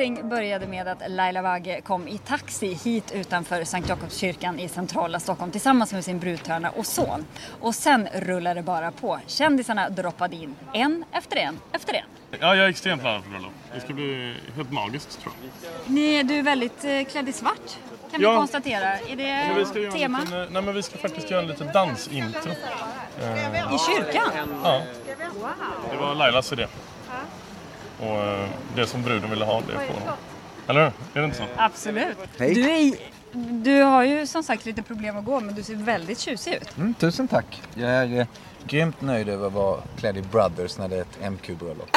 Allting började med att Laila Bagge kom i taxi hit utanför Sankt Jakobskyrkan i centrala Stockholm tillsammans med sin brudtörna och son. Och sen rullade det bara på. Kändisarna droppade in, en efter en efter en. Ja, jag är extremt laddad för bröllop. Det ska bli helt magiskt tror jag. Ni, du är väldigt eh, klädd i svart kan Ja. vi konstatera. Är det tema? liten, eh, nej, men vi ska faktiskt göra en liten dansintro. I kyrkan? Ja. Det var Lailas idé. Och eh, det som bruden ville ha, det får hon. Eller hur? Är det inte så? Absolut. Du, är, du har ju som sagt lite problem att gå men du ser väldigt tjusig ut. Mm, tusen tack. Jag är eh, grymt nöjd över att vara klädd i Brothers när det är ett MQ-bröllop.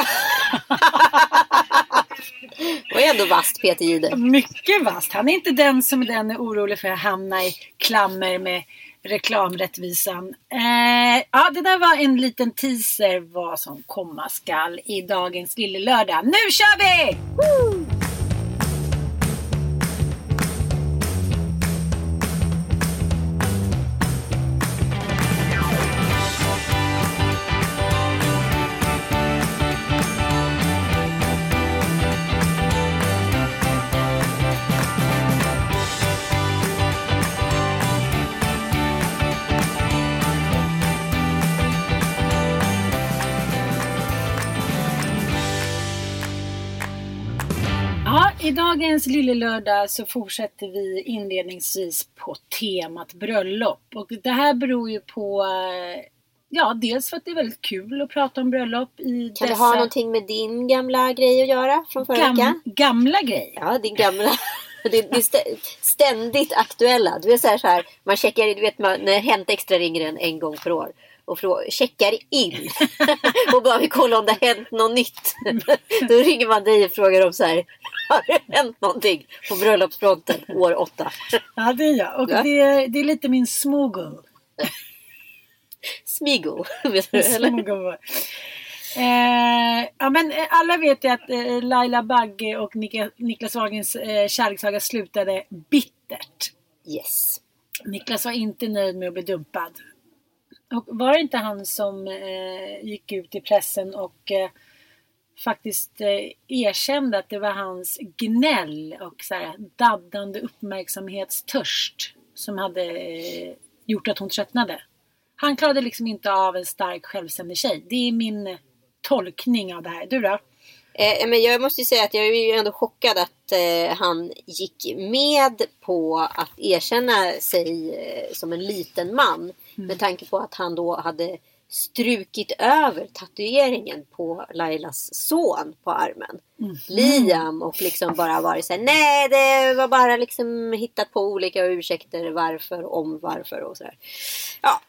Och är ändå vasst Peter Jihde. Mycket vasst. Han är inte den som är den är orolig för att hamna i klammer med reklamrättvisan. Eh, ja, det där var en liten teaser vad som komma skall i dagens Lille Lördag. Nu kör vi! Woo! I dagens Lille Lördag så fortsätter vi inledningsvis på temat bröllop. Och det här beror ju på, eh, ja, dels för att det är väldigt kul att prata om bröllop i Kan det dessa ha någonting med din gamla grej att göra från förra gam- veckan? gamla grejer. Ja, din gamla. Det det är stä- ständigt aktuella. Du är så här, så här man checkar, du vet man, när Hänt Extra ringer en en gång per år och checkar in och bara vill kolla om det har hänt något nytt. Då ringer man dig och frågar om så här, har det hänt någonting på bröllopsfronten år åtta? Ja, det är jag. Och Ja. det, är, det är lite min smuggle. Smigo, vet du? Eller? Eh, ja, men eh, alla vet ju att eh, Laila Bagge och Nika, Niklas Wahlgrens eh, kärlekssaga slutade bittert. Yes. Niklas var inte nöjd med att bli dumpad. Och var det inte han som eh, gick ut i pressen och eh, faktiskt eh, erkände att det var hans gnäll och så här, daddande uppmärksamhetstörst som hade eh, gjort att hon tröttnade. Han klarade liksom inte av en stark självständig tjej. Det är min tolkning av det här. Du då? Eh, eh men jag måste ju säga att jag är ju ändå chockad att eh, han gick med på att erkänna sig eh, som en liten man. Med tanke på att han då hade strukit över tatueringen på Lailas son på armen. Liam och liksom bara varit såhär nej det var bara liksom hittat på olika ursäkter varför, om varför och sådär. Ja.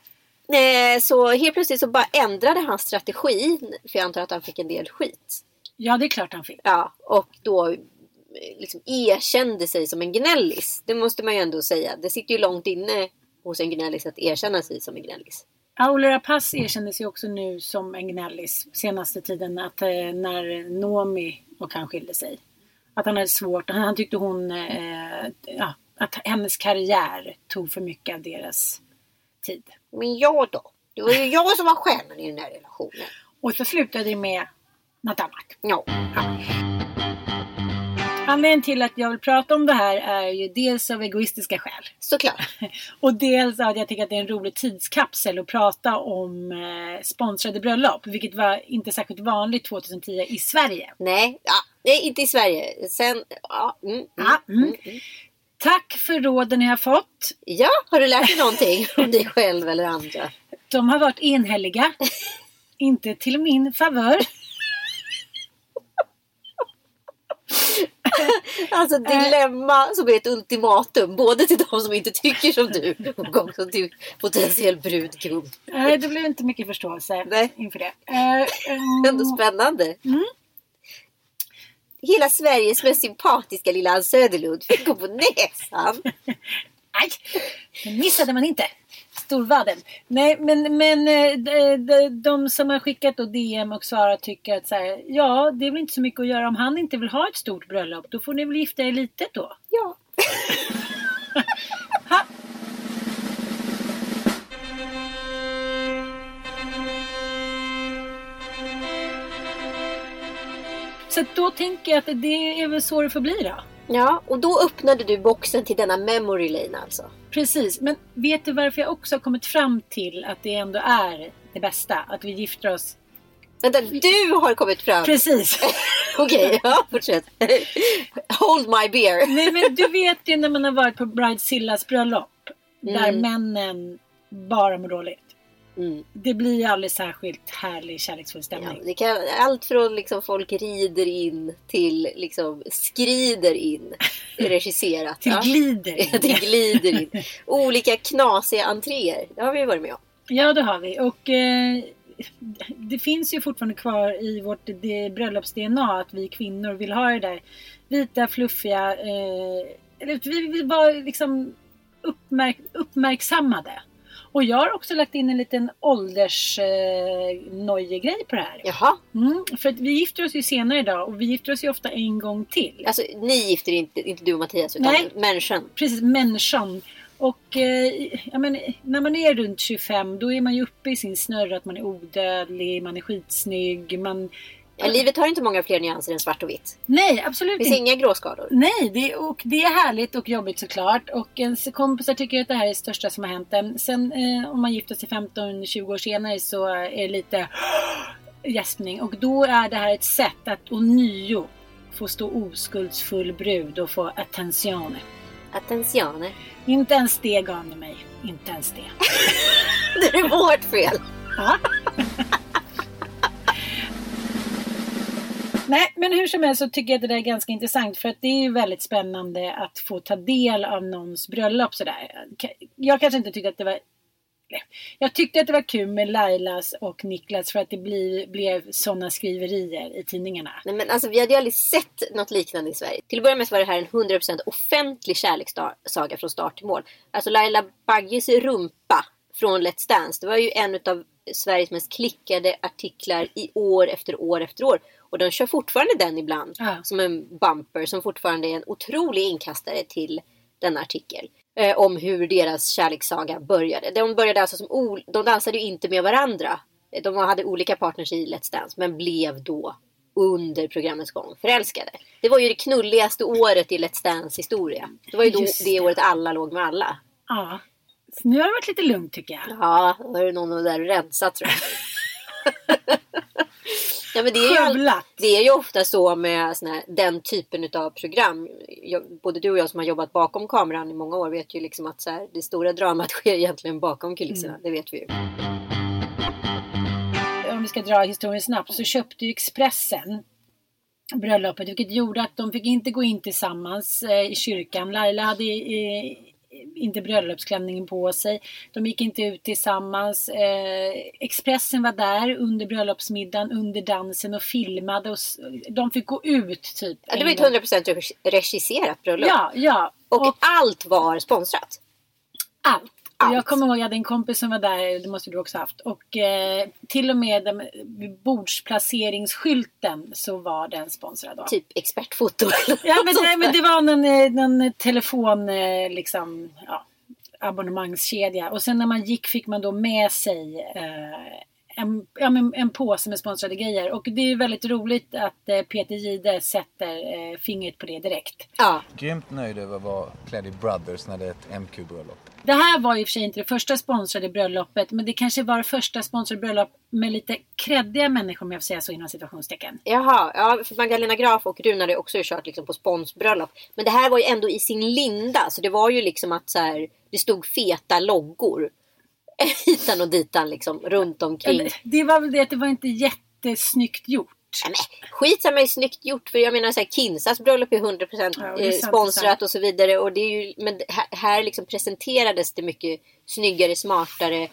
Eh, så helt plötsligt så bara ändrade han strategi. För jag antar att han fick en del skit. Ja, det är klart han fick. Ja, och då eh, liksom erkände sig som en gnällis. Det måste man ju ändå säga. Det sitter ju långt inne hos en gnällis att erkänna sig som en gnällis. Aula Rapace erkände sig också nu som en gnällis senaste tiden att eh, när Nomi och han skilde sig. Att han hade svårt, han, han tyckte hon, eh, ja, att hennes karriär tog för mycket av deras tid. Men jag då? Det var ju jag som var stjärnan i den här relationen. Och så slutade det med något annat. Ja. Anledningen till att jag vill prata om det här är ju dels av egoistiska skäl. Såklart. Och dels att jag tycker att det är en rolig tidskapsel att prata om eh, sponsrade bröllop. Vilket var inte särskilt vanligt 2010 i Sverige. Nej, ja, nej, inte i Sverige. Sen, ja, mm, mm, Ja, mm. Tack för råden jag har fått. ja, har du lärt dig någonting om dig själv eller andra? De har varit enhälliga. inte till min favör. Alltså dilemma som är ett ultimatum. Både till de som inte tycker som du och också till potentiell brudgum. Nej, det blev inte mycket förståelse Nej. inför det. Eh, mm, Ändå spännande. Hela Sveriges mest sympatiska lilla Ann Söderlund fick gå på näsan. Nej, den missade man inte. Storvaden. Nej, men, men eh, de, de, de som har skickat då DM och svarat tycker att så här, ja, det är väl inte så mycket att göra om han inte vill ha ett stort bröllop. Då får ni väl gifta er litet då. Ja. Så då tänker jag att det är väl så det får bli då. Ja, och då öppnade du boxen till denna memory lane alltså. Precis, men vet du varför jag också har kommit fram till att det ändå är det bästa? Att vi gifter oss. Vänta, du har kommit fram. Precis! Okej, ja, fortsätt. Hold my beer. Nej men du vet ju när man har varit på Bridezillas bröllop. Där Mm. männen bara mår dåligt. Mm. Det blir ju aldrig särskilt härlig kärleksfull Ja, stämning. det kan, allt från liksom folk rider in till liksom skrider in. Regisserat. Till ja. glider. det glider in. Olika knasiga entréer. Det har vi varit med om. Ja, det har vi. Och eh, det finns ju fortfarande kvar i vårt bröllops-DNA att vi kvinnor vill ha det där vita, fluffiga. Eh, vi vill vara liksom uppmärk uppmärksammade. Och jag har också lagt in en liten åldersnojegrej eh, på det här. Jaha, Mm, för att vi gifter oss ju senare idag och vi gifter oss ju ofta en gång till. alltså ni gifter er inte, inte du och Mattias utan Nej. människan. Precis, människan. Och eh, ja, men, när man är runt 25 då är man ju uppe i sin snurra att man är odödlig, man är skitsnygg, man... Ja, livet har inte många fler nyanser än svart och vitt. Nej, absolut Det finns inga gråskador. Nej, det, och det är härligt och jobbigt såklart. Och ens kompisar tycker att det här är det största som har hänt en. Sen eh, om man gifter sig 15-20 år senare så är det lite gäspning. Och då är det här ett sätt att ånyo få stå oskuldsfull brud och få attention. Attenzione. Inte ens det gav ni mig. Inte ens det. Det är vårt fel. Ja. Nej, men hur som helst så tycker jag att det där är ganska intressant för att det är ju väldigt spännande att få ta del av någons bröllop sådär. Jag kanske inte tyckte att det var jag tyckte att det var kul med Lailas och Niklas för att det bli, blev sådana skriverier i tidningarna. Nej, men alltså, vi hade ju aldrig sett något liknande i Sverige. Till att börja med så var det här en 100% offentlig kärlekssaga från start till mål. Alltså Laila Bagges rumpa från Let's Dance. Det var ju en av Sveriges mest klickade artiklar i år efter år efter år. Och de kör fortfarande den ibland Ja. som en bumper som fortfarande är en otrolig inkastare till denna artikel. Eh, om hur deras kärlekssaga började. De började alltså som de dansade ju inte med varandra. De hade olika partners i Let's Dance men blev då under programmets gång förälskade. Det var ju det knulligaste året i Let's Dance historia. Det var ju då Just det det. året alla låg med alla. Ja. Så nu har det varit lite lugnt tycker jag. Ja, då är det någon där och rensat tror jag. ja, men det, är ju det är ju ofta så med såna här, den typen av program. Jag, både du och jag som har jobbat bakom kameran i många år vet ju liksom att så här, det stora dramat sker egentligen bakom kulisserna. Mm. Det vet vi ju. om vi ska dra historien snabbt, så köpte ju Expressen bröllopet vilket gjorde att de fick inte gå in tillsammans eh, i kyrkan. Laila hade eh, inte bröllopsklänningen på sig. De gick inte ut tillsammans. Eh, Expressen var där under bröllopsmiddagen, under dansen och filmade. Och de fick gå ut typ. Ja, det var ett gång. 100% regi- regisserat bröllop. Ja, ja. Och, allt var sponsrat. Allt. Allt. Jag kommer ihåg, jag hade en kompis som var där, det måste du också haft. Och eh, till och med den, bordsplaceringsskylten så var den sponsrad av. Typ expertfoto. Ja men, där. men det var någon, eh, någon telefon eh, liksom, ja, abonnemangskedja. Och sen när man gick fick man då med sig eh, en, ja, men en påse med sponsrade grejer. Och det är väldigt roligt att eh, Peter Gide sätter eh, fingret på det direkt. Ja, Grymt nöjd över att vara klädd i Brothers när det är ett MQ-bröllop. Det här var i och för sig inte det första sponsrade bröllopet men det kanske var det första sponsrade bröllop med lite kreddiga människor om jag får säga så inom situationstecken. Jaha, ja, för Magdalena Graf och Rune hade också kört liksom på sponsbröllop. Men det här var ju ändå i sin linda. Så det var ju liksom att så här, det stod feta loggor. hitan och ditan liksom runt omkring. Det var väl det att det var inte jättesnyggt gjort. Nej, men skitsamma är snyggt gjort för jag menar så här, Kinsas bröllop är 100% Ja, är eh, sponsrat och så vidare. Och det är ju, men här, här liksom presenterades det mycket snyggare, smartare. Eh,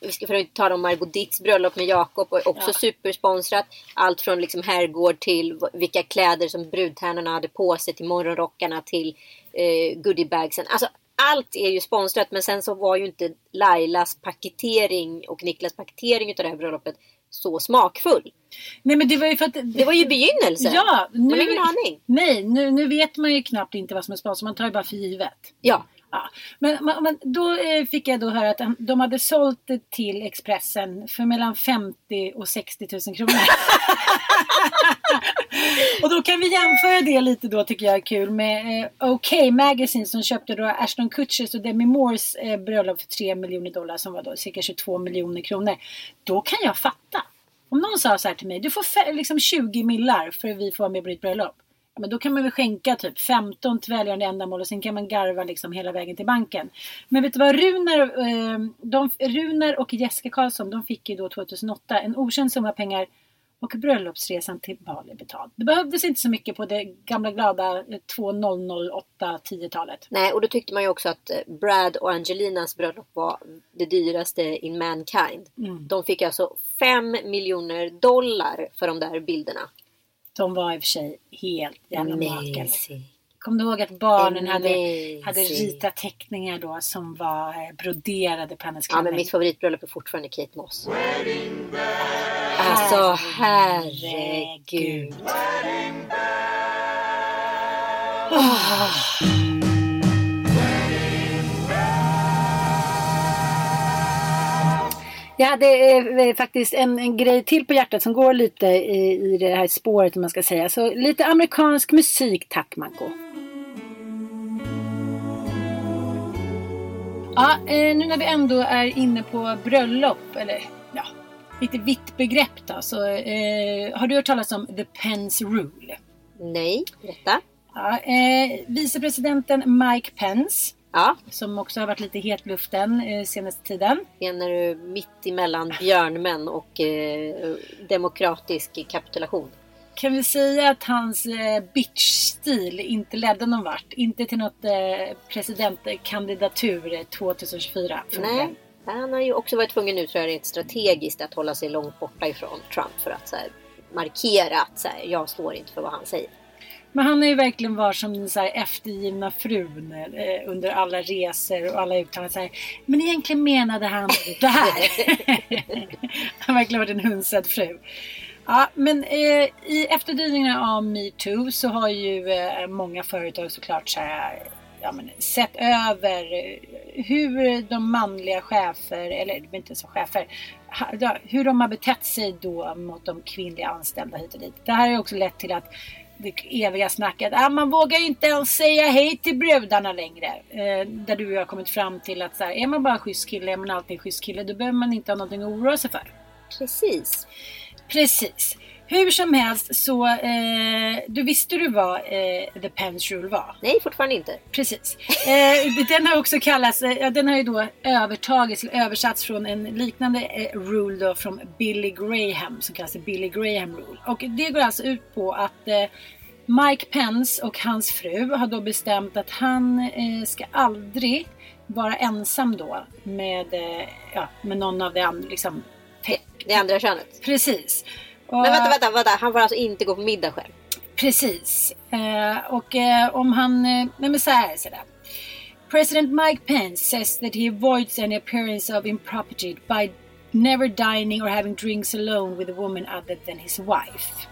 Vi ska för att inte tala om Margot Ditts bröllop med Jakob och också supersponsrat. Allt från liksom herrgård till vilka kläder som brudtärnorna hade på sig till morgonrockarna till eh, goodiebagsen. Alltså allt är ju sponsrat men sen så var ju inte Lailas paketering och Niklas paketering utav det här bröllopet så smakfull. Nej men det var ju för att... Det var ju begynnelsen. Ja, Man nu, har ingen aning. Nej, nu, nu vet man ju knappt inte vad som är sponsor. Man tar ju bara för givet. Ja. Ja. Men, men, då eh, fick jag då höra att de- hade sålt det till Expressen för mellan 50 och 60 000 kronor. och då kan vi jämföra det lite då tycker jag är kul med eh, OK Magazine som köpte då Ashton Kutchers och Demi Moores eh, bröllop för 3 miljoner dollar som var då cirka 22 miljoner kronor. Då kan jag fatta. Om någon sa så här till mig, du får liksom 20 millar för att vi får vara med på ditt bröllop. Men då kan man väl skänka typ 15 till välgörande ändamål och sen kan man garva liksom hela vägen till banken. Men vet du vad Runar, eh, de, Runar och Jessica Karlsson de fick ju då 2008 en okänd summa pengar och bröllopsresan till Bali betald. Det behövdes inte så mycket på det gamla glada eh, 2008-10-talet. Nej, och då tyckte man ju också att eh, Brad och Angelinas bröllop var det dyraste in mankind. Mm. De fick alltså 5 miljoner dollar för de där bilderna. De var i och för sig helt jävla. Amazing. Kom du ihåg att barnen hade, Amazing. hade ritat teckningar då som var eh, broderade på hennes Ja, men klänning? mitt favoritbröllop är fortfarande Kate Moss. Alltså, herregud. Jag hade eh, faktiskt en, en grej till på hjärtat som går lite i, i det här spåret om man ska säga. Så lite amerikansk musik tack Manko. Ja, eh, nu när vi ändå är inne på bröllop, eller ja, lite vitt begrepp då. Så eh, har du hört talas om the Pence Rule? Nej, berätta. Ja, eh, vicepresidenten Mike Pence, Ja, som också har varit lite het luften eh, senaste tiden. menar du mitt emellan björnmän och eh, demokratisk kapitulation? Kan vi säga att hans eh, bitch-stil inte ledde någon vart? Inte till något eh, presidentkandidatur eh, 2024? Nej. Han har ju också varit tvungen nu tror jag rent strategiskt att hålla sig långt borta ifrån Trump för att så här, markera att så här, jag står inte för vad han säger. Men han har ju verkligen varit som den så här eftergivna frun eh, under alla resor och alla uttalanden. Men egentligen menade han det här. han har verkligen varit en hunsad fru. Ja, men eh, i efterdyningarna av metoo så har ju eh, många företag såklart så här, ja, men, sett över eh, hur de manliga chefer, eller det är inte så chefer, ha, hur de har betett sig då mot de kvinnliga anställda hit och dit. Det här har ju också lett till att det eviga snacket, ah, man vågar ju inte ens säga hej till brudarna längre. Eh, där du och jag har kommit fram till att så här, är man bara schysst kille, är man alltid en schysst kille, då behöver man inte ha någonting att oroa sig för. Precis. Precis. Hur som helst så, eh, du visste du vad eh, The Pence Rule var? Nej, fortfarande inte. Precis. Eh, den har också kallats, eh, den har ju då övertagits, översatts från en liknande eh, rule då från Billy Graham som kallas Billy Graham Rule. Och det går alltså ut på att eh, Mike Pence och hans fru har då bestämt att han eh, ska aldrig vara ensam då med, ja, med någon av de andra, liksom, Det, det andra könet. Precis. Men vänta, vänta, vänta. Han får alltså inte gå på middag själv. Precis. Eh, och eh, om han... Eh, nej men så här är det. President Mike Pence says that he avoids any appearance of impropriety by never dining or having drinks alone with a woman other than his wife.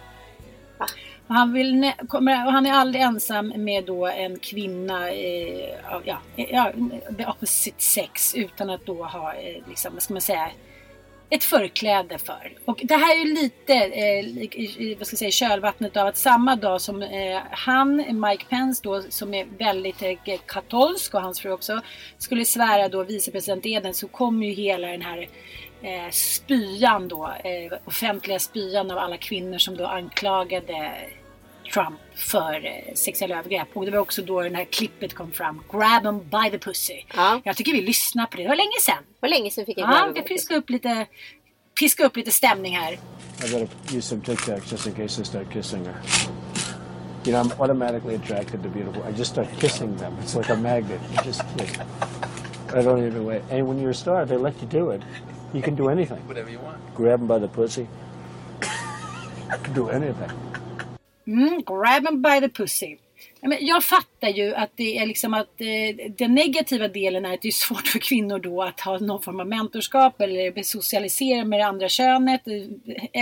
Va? Och han, vill kommer, och han är aldrig ensam med då en kvinna, eh, av- ja, eh, ja, the opposite sex utan att då ha, eh, liksom, vad ska man säga, ett förkläde för. Och det här är ju lite eh, i, i, vad ska jag säga, kölvattnet av att samma dag som eh, han, Mike Pence då, som är väldigt eh, katolsk och hans fru också, skulle svära då vicepresidenteden så kom ju hela den här eh, spyan då, eh, offentliga spyan av alla kvinnor som då anklagade Trump för eh, sexuella övergrepp. Och det var också då den här klippet kom fram. Grab 'em by the pussy. Ja. Jag tycker vi lyssnar på det. Det var länge sedan. Det var länge sedan fick jag Ja, vi piskar upp lite, piska upp lite stämning här. I gotta use some Tic Tacs just in case I start kissing her. You know, I'm automatically attracted to beautiful. I just start kissing them. It's like a magnet. You just kiss. I don't even wait. And when you're a star, they let you do it. You can do anything. Whatever you want. Grab them by the pussy. You can do anything. Mm, grab 'em by the pussy. Jag fattar ju att det är liksom att eh, den negativa delen är att det är svårt för kvinnor då att ha någon form av mentorskap eller bli socialiserade med det andra könet. eh,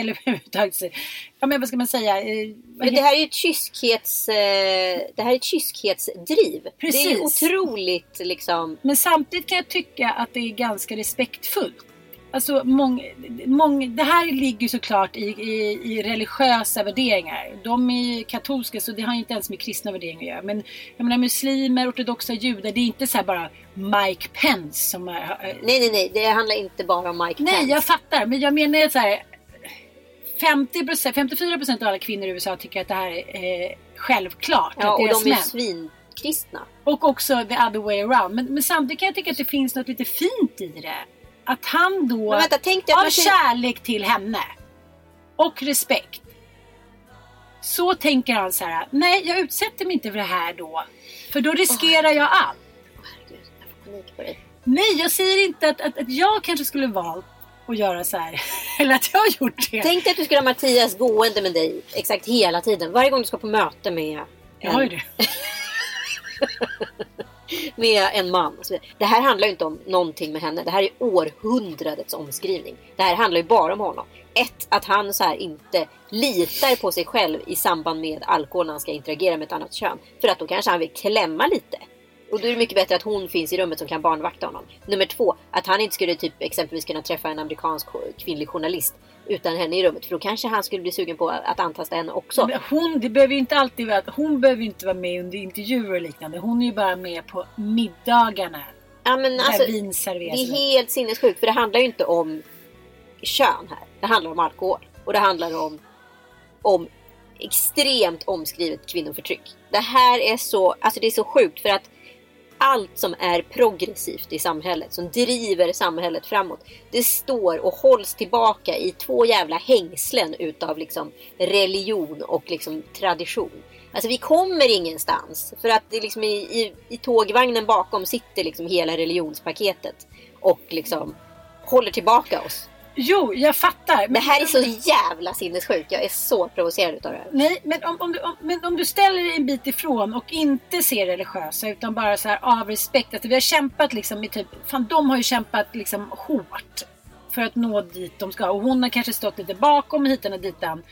Eller överhuvudtaget. Ja men vad ska man säga? eh, Men det här är ju ett kyskhets, det här är ett kyskhetsdriv. Det är Precis. otroligt liksom. Men samtidigt kan jag tycka att det är ganska respektfullt. Alltså, mång, mång, det här ligger ju såklart i, i, i religiösa värderingar. De är katolska så det har inte ens med kristna värderingar att göra. Men jag menar muslimer, ortodoxa judar, det är inte så här bara Mike Pence som är... Nej, nej, nej. Det handlar inte bara om Mike Nej, Pence. jag fattar. Men jag menar så här... 50%, 54% av alla kvinnor i USA tycker att det här är eh, självklart. Ja, och de är män- svinkristna. och också the other way around. Men, men samtidigt kan jag tycka att det finns något lite fint i det. Att han då, vänta, av man kärlek till henne och respekt, så tänker han så här: nej jag utsätter mig inte för det här då. För då riskerar jag allt. Herregud, jag får panik på dig. Nej, jag säger inte att, att, att jag kanske skulle valt att göra så här. Eller att jag har gjort det. Tänk dig att du skulle ha Mattias gående med dig exakt hela tiden. Varje gång du ska på möte med jag har ju det. med en man. och så. Det här handlar ju inte om någonting med henne. Det här är århundradets omskrivning. Det här handlar ju bara om honom. Ett, att han så här inte litar på sig själv i samband med alkohol när han ska interagera med ett annat kön. För att då kanske han vill klämma lite. Och då är det mycket bättre att hon finns i rummet som kan barnvakta honom. Nummer två, att han inte skulle typ exempelvis kunna träffa en amerikansk kvinnlig journalist utan henne i rummet. För då kanske han skulle bli sugen på att antasta henne också. Men Hon, det behöver inte alltid vara, hon behöver ju inte vara med under intervjuer och liknande. Hon är ju bara med på middagarna. Ja, men Där alltså, vin det är helt sinnessjukt för det handlar ju inte om kön här. Det handlar om alkohol. Och det handlar om, om extremt omskrivet kvinnoförtryck. Det här är så, alltså det är så sjukt för att allt som är progressivt i samhället, som driver samhället framåt, det står och hålls tillbaka i två jävla hängslen utav liksom religion och liksom tradition. Alltså vi kommer ingenstans. För att det liksom i, i, i tågvagnen bakom sitter liksom hela religionspaketet. Och liksom håller tillbaka oss. Jo, jag fattar. Det här är så jävla sinnessjukt. Jag är så provocerad utav det här. Nej, men om, om, du, om, men om du ställer dig en bit ifrån och inte ser religiösa utan bara så här av respekt. Alltså, vi har kämpat liksom i typ, fan de har ju kämpat liksom hårt för att nå dit de ska. Och hon har kanske stått lite bakom hitan och ditan.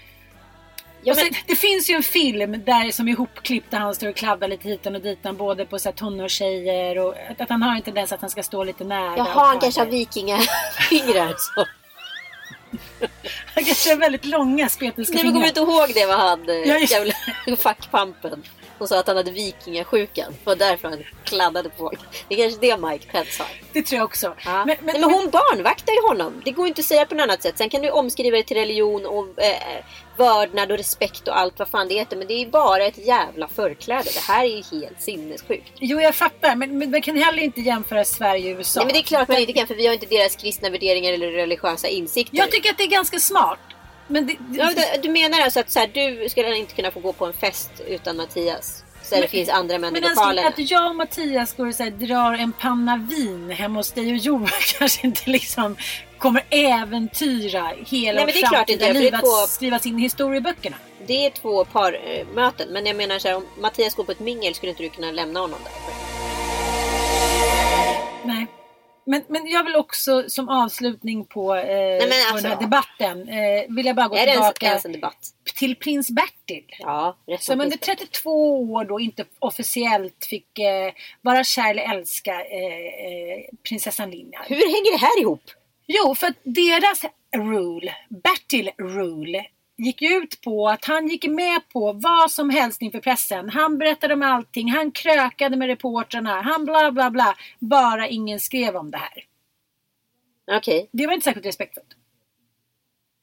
Ja, men- sen, det finns ju en film där som är ihopklippt där han står och kladdar lite hitan och ditan både på så här tonårstjejer och att, att han har en tendens att han ska stå lite nära. Jaha, han kanske har vikingafingrar. Han kanske har väldigt långa spetälska Nej men kommer du inte ihåg det vad han, eh, Ja, just- jävla fackpampen. Hon sa att han hade vikingasjukan. Det var därför han kladdade på folk. Det är kanske det Mike Pence har. Det tror jag också. Ja. Men, Men, men hon barnvaktar ju honom. Det går inte att säga på något annat sätt. Sen kan du omskriva det till religion och eh, vördnad och respekt och allt vad fan det heter. Men det är ju bara ett jävla förkläde. Det här är ju helt sinnessjukt. Jo, jag fattar. Men, men man kan heller inte jämföra Sverige och USA. Nej men det är klart man inte kan för vi har inte deras kristna värderingar eller religiösa insikter. Jag tycker att det är ganska smart. Men det, det, Ja, du, menar alltså att så här, du skulle inte kunna få gå på en fest utan Mattias? Så det finns andra män i men älskling, lokalen? att jag och Mattias går och så här, drar en panna vin hemma hos dig och Johan kanske inte liksom kommer äventyra hela Nej, men vårt det är klart inte, framtida liv att två- skrivas in i historieböckerna. Det är två parmöten. Men jag menar så här, om Mattias går på ett mingel skulle inte du kunna lämna honom där? Nej. Men, men jag vill också som avslutning på, eh, men på den alltså- här debatten eh, vill jag bara gå tillbaka till prins Bertil. Ja, Som under finns det. 32 år då inte officiellt fick eh, vara kär eller älska eh, eh, prinsessan Linja. Hur hänger det här ihop? Jo, för att deras rule, Bertil rule, gick ut på att han gick med på vad som helst inför pressen. Han berättade om allting, han krökade med reportrarna, han bla bla bla. Bara ingen skrev om det här. Okej. Det var inte särskilt respektfullt.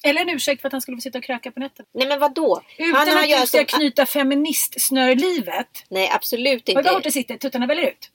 Eller en ursäkt för att han skulle få sitta och kröka på nätet. Nej men vadå? Utan Han att du ska alltså- knyta feministsnörlivet. Nej absolut inte. hört det sitter? Tuttarna väljer ut.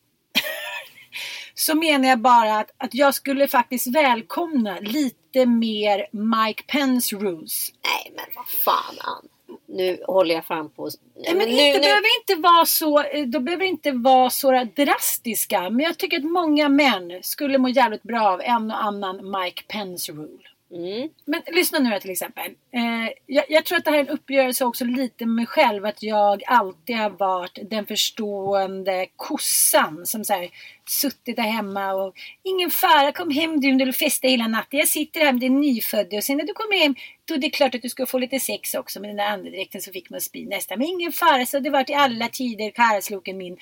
Så menar jag bara att, att jag skulle faktiskt välkomna lite mer Mike Pence rules. Nej men vad fan Ann. Nu håller jag fram på... Nej, men inte, behöver inte vara så, eh, de behöver inte vara så drastiska. Men jag tycker att många män skulle må jävligt bra av en och annan Mike Pence rule. Mm. Men lyssna nu här till exempel. Eh, jag, jag tror att det här är en uppgörelse också lite med mig själv. Att jag alltid har varit den förstående kossan som så här, suttit där hemma och ingen fara, kom hem du när du festar hela natten. Jag sitter här med din nyfödde och sen när du kommer hem då är det klart att du ska få lite sex också med den där andedräkten så fick man spy nästan. Men ingen fara, så har det varit i alla tider, karlsloken min.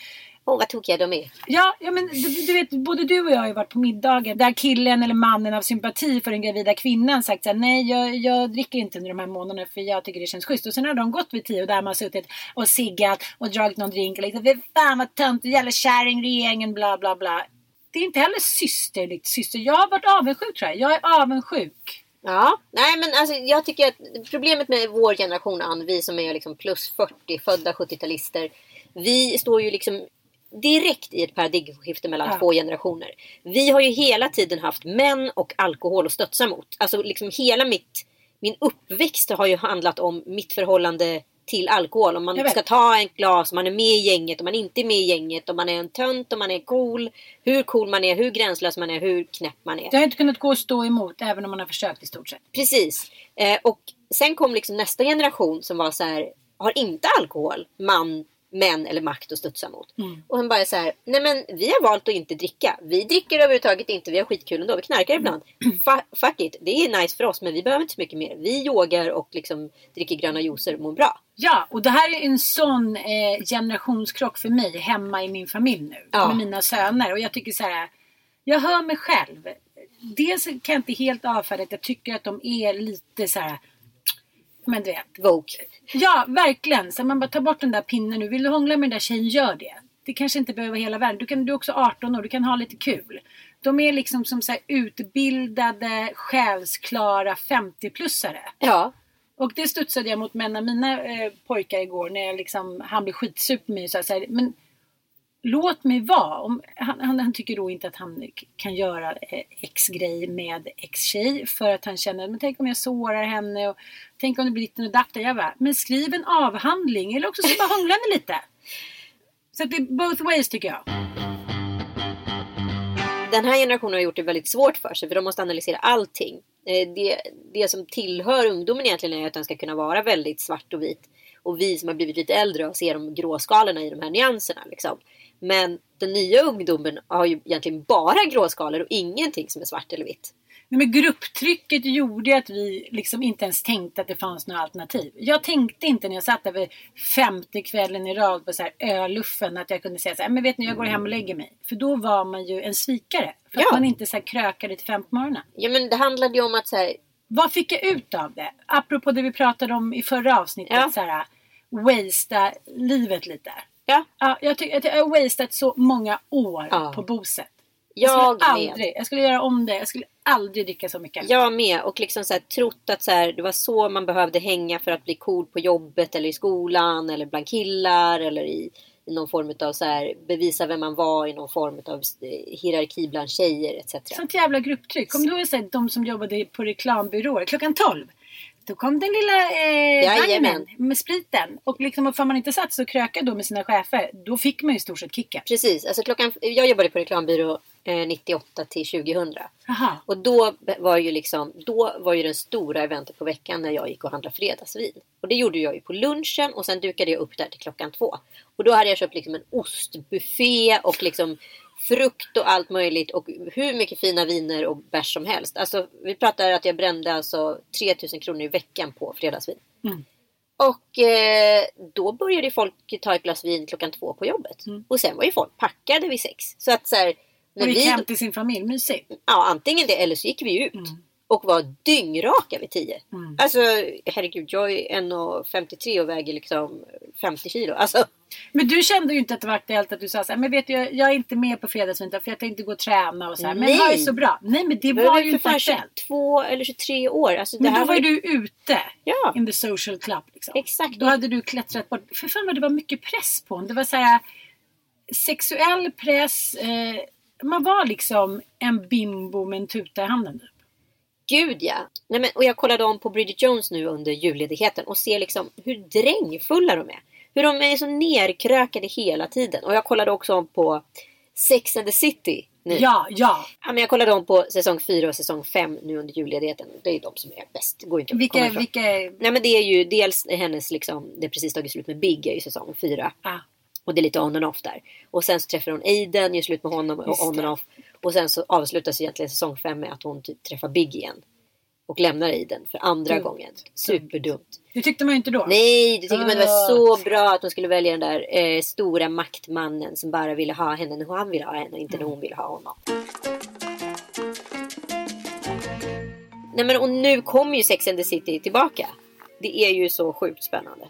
Åh vad tokiga de är. Ja, ja men du, du vet, både du och jag har ju varit på middagar där killen eller mannen av sympati för den gravida kvinnan sagt så här, nej jag, jag dricker inte under de här månaderna för jag tycker det känns schysst. Och sen har de gått vid tio och där har man suttit och siggat och dragit någon drink och liksom, "Fy fan vad tönt, jävla kärring, regeringen, bla bla bla. Det är inte heller systerligt syster. Jag har varit avundsjuk tror jag. Jag är avundsjuk. Ja, nej men alltså jag tycker att problemet med vår generation Ann, vi som är liksom plus 40, födda 70-talister. Vi står ju liksom direkt i ett paradigmskifte mellan Ja. två generationer. Vi har ju hela tiden haft män och alkohol att stötsa mot. Alltså liksom hela mitt, min uppväxt har ju handlat om mitt förhållande till alkohol. Om man ska ta en glas, om man är med i gänget, om man inte är med i gänget, om man är en tönt, om man är cool. Hur cool man är, hur gränslös man är, hur knäpp man är. Det har inte kunnat gå att stå emot även om man har försökt i stort sett. Precis. Eh, och sen kom liksom nästa generation som var så här, har inte alkohol, man, män eller makt att studsa mot. Mm. Och han bara så här, nej men vi har valt att inte dricka. Vi dricker överhuvudtaget inte, vi har skitkul ändå, vi knarkar ibland. Fa- fuck it, det är nice för oss men vi behöver inte så mycket mer. Vi yogar och liksom dricker gröna juicer och mår bra. Ja, och det här är en sån eh, generationskrock för mig hemma i min familj nu. Ja. Med mina söner. Och jag tycker så här. Jag hör mig själv. Dels kan jag inte helt avfärda att jag tycker att de är lite så här. Men du vet. Vogue. Ja, verkligen. Så man bara tar bort den där pinnen nu. Vill du hångla med den där tjejen, gör det. Det kanske inte behöver vara hela världen. Du, kan, du är också 18 år, du kan ha lite kul. De är liksom som så utbildade, själsklara 50-plussare. Ja. Och det studsade jag mot med en av mina eh, pojkar igår när jag liksom, han blev skitsuper på mig och sa så här, men låt mig vara. Om, han, han, han tycker då inte att han kan göra eh, X-grej med X-tjej för att han känner, men tänk om jag sårar henne och tänk om det blir ditten och datten. Jag bara, men skriv en avhandling eller också så bara hångla ni lite. Så det är both ways tycker jag. Den här generationen har gjort det väldigt svårt för sig för de måste analysera allting. Eh, det, det som tillhör ungdomen egentligen är att den ska kunna vara väldigt svart och vit. Och vi som har blivit lite äldre och ser de gråskalorna i de här nyanserna. Liksom. Men den nya ungdomen har ju egentligen bara gråskalor och ingenting som är svart eller vitt. Nej, men grupptrycket gjorde att vi liksom inte ens tänkte att det fanns några alternativ. Jag tänkte inte när jag satt över femte kvällen i rad på så här öluffen att jag kunde säga så här, men vet ni jag går hem och lägger mig. För då var man ju en svikare. För att Ja. man inte så här krökade till fem på morgonen. Ja men det handlade ju om att så här, Vad fick jag ut av det? Apropå det vi pratade om i förra avsnittet. Ja. Så här, wastea livet lite. Ja, Ja, jag tycker att jag har wasted så många år Ja. på boset. jag skulle med. aldrig, jag skulle göra om det. Jag skulle aldrig dricka så mycket. Jag med och liksom så här, trott att så här, det var så man behövde hänga för att bli cool på jobbet eller i skolan eller bland killar eller i, i någon form av så här, bevisa vem man var i någon form av eh, hierarki bland tjejer etc. Sånt jävla grupptryck. Om du sett de som jobbade på reklambyråer klockan 12. Då kom den lilla eh, vagnen med spriten. Och liksom, och man inte satt så och krökade då med sina chefer, då fick man ju i stort sett kicken. Precis, alltså klockan, jag jobbade på reklambyrå eh, 98 till 2000. Jaha. Och då var ju liksom, då var ju den stora eventet på veckan när jag gick och handlade fredagsvin. Och det gjorde jag ju på lunchen och sen dukade jag upp där till klockan två. Och då hade jag köpt liksom en ostbuffé och liksom frukt och allt möjligt och hur mycket fina viner och bärs som helst. Alltså vi pratar att jag brände alltså 3000 kronor i veckan på fredagsvin. Mm. Och eh, då började folk ta ett glas vin klockan två på jobbet. Och sen var ju folk packade vid sex. Så att så här, när Och gick vi, hem till sin familj, mysigt. Ja, antingen det eller så gick vi ut. Och var dyngraka vid 10. Mm. Alltså herregud, jag är 1,53 och väger liksom 50 kilo. Alltså, Men du kände ju inte att det var aktuellt att du sa så här, men vet du, jag, jag är inte med på fredagsmiddag för jag tänkte gå och träna och så här. Men jag är så bra. Nej men det var var ju inte aktuellt. 22 eller 23 år. Alltså, det Men då var ju du ute Ja. in the social club. Liksom. Exakt. Då hade du klättrat bort. För fan vad det var mycket press på en. Det var så här sexuell press. Eh, man var liksom en bimbo med en tuta i handen. Gud ja! Nej, men, och jag kollade om på Bridget Jones nu under julledigheten och ser liksom hur drängfulla de är. Hur de är så nerkrökade hela tiden. Och jag kollade också om på Sex and the City. Nu. Ja, ja. Ja, men jag kollade om på säsong 4 och säsong 5 nu under julledigheten. Det är de som är bäst. Går inte att Vilka, ifrån. vilka. Nej men det är ju dels hennes liksom, det är precis tagit slut med Big är ju säsong 4. Ah, Och det är lite on and off där. Och sen så träffar hon Aiden, gör slut med honom och Just on and off. Och sen så avslutas egentligen säsong 5 med att hon typ träffar Big igen. Och lämnar Aiden för andra Dumt. gången. Superdumt. det tyckte man ju inte då. Nej, det tycker man det var Ah. så bra att hon skulle välja den där eh, stora maktmannen som bara ville ha henne när han ville ha henne, inte när hon ville ha honom. Nej men och nu kommer ju Sex and the City tillbaka. Det är ju så sjukt spännande.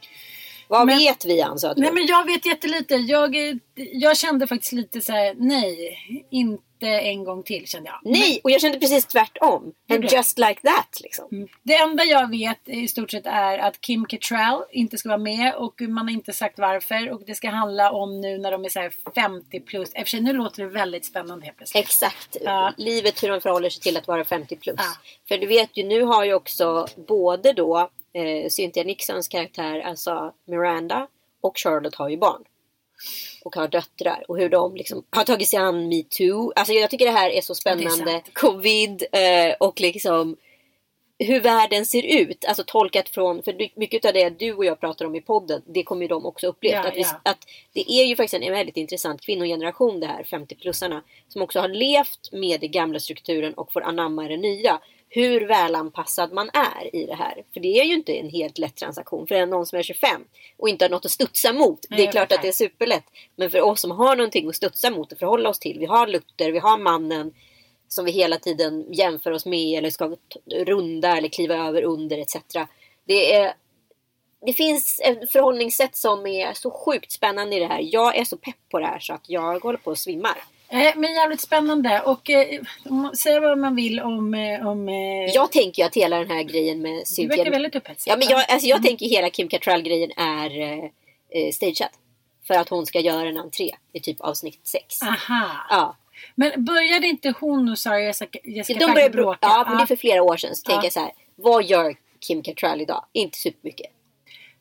Vad Men- vet vi Ann Söderlund? Nej men jag vet jättelite. Jag, eh, jag kände faktiskt lite så här: nej, inte en gång till kände jag. Nej, och jag kände precis tvärtom. And det? just like that liksom. Det enda jag vet i stort sett är att Kim Cattrall inte ska vara med och man har inte sagt varför. Och det ska handla om nu när de är så här 50 plus. Sig nu låter det väldigt spännande helt plötsligt. Exakt. Ja. Livet hur de förhåller sig till att vara 50 plus. Ja. För du vet ju nu har ju också både då eh, Cynthia Nixons karaktär, alltså Miranda och Charlotte har ju barn. Och har döttrar. Och hur de liksom har tagit sig an metoo. Alltså jag tycker det här är så Ja, är spännande. sant. Covid eh, och liksom hur världen ser ut. Alltså tolkat från, för mycket av det du och jag pratar om i podden, det kommer ju de också upplevt. Ja, att, vi, ja. att det är ju faktiskt en väldigt intressant kvinnogeneration det här, 50-plussarna, som också har levt med den gamla strukturen och får anamma det nya. Hur välanpassad man är i det här. För det är ju inte en helt lätt transaktion för en någon som är 25 och inte har något att studsa mot. Nej, det är klart att det är superlätt. Men för oss som har någonting att studsa mot och förhålla oss till. Vi har Luther, vi har mannen som vi hela tiden jämför oss med eller ska runda eller kliva över under etc. Det, är, det finns ett förhållningssätt som är så sjukt spännande i det här. Jag är så pepp på det här så att jag håller på att svimma. Eh, men jävligt spännande. Och eh, säga vad man vill om... Eh, om eh, Jag tänker ju att hela den här grejen med du Cynthia... verkar väldigt upphetsad. Ja, men jag, alltså jag Mm. tänker hela Kim Cattrall-grejen är eh, stageat. För att hon ska göra en entré i typ avsnitt 6. Aha. Ja. Men började inte hon och Sarah Jessica, Jessica De Parker börjar bråka? bråka. Ja, men det är för flera år sedan. Så Ja. tänker jag så här. Vad gör Kim Cattrall idag? Inte supermycket.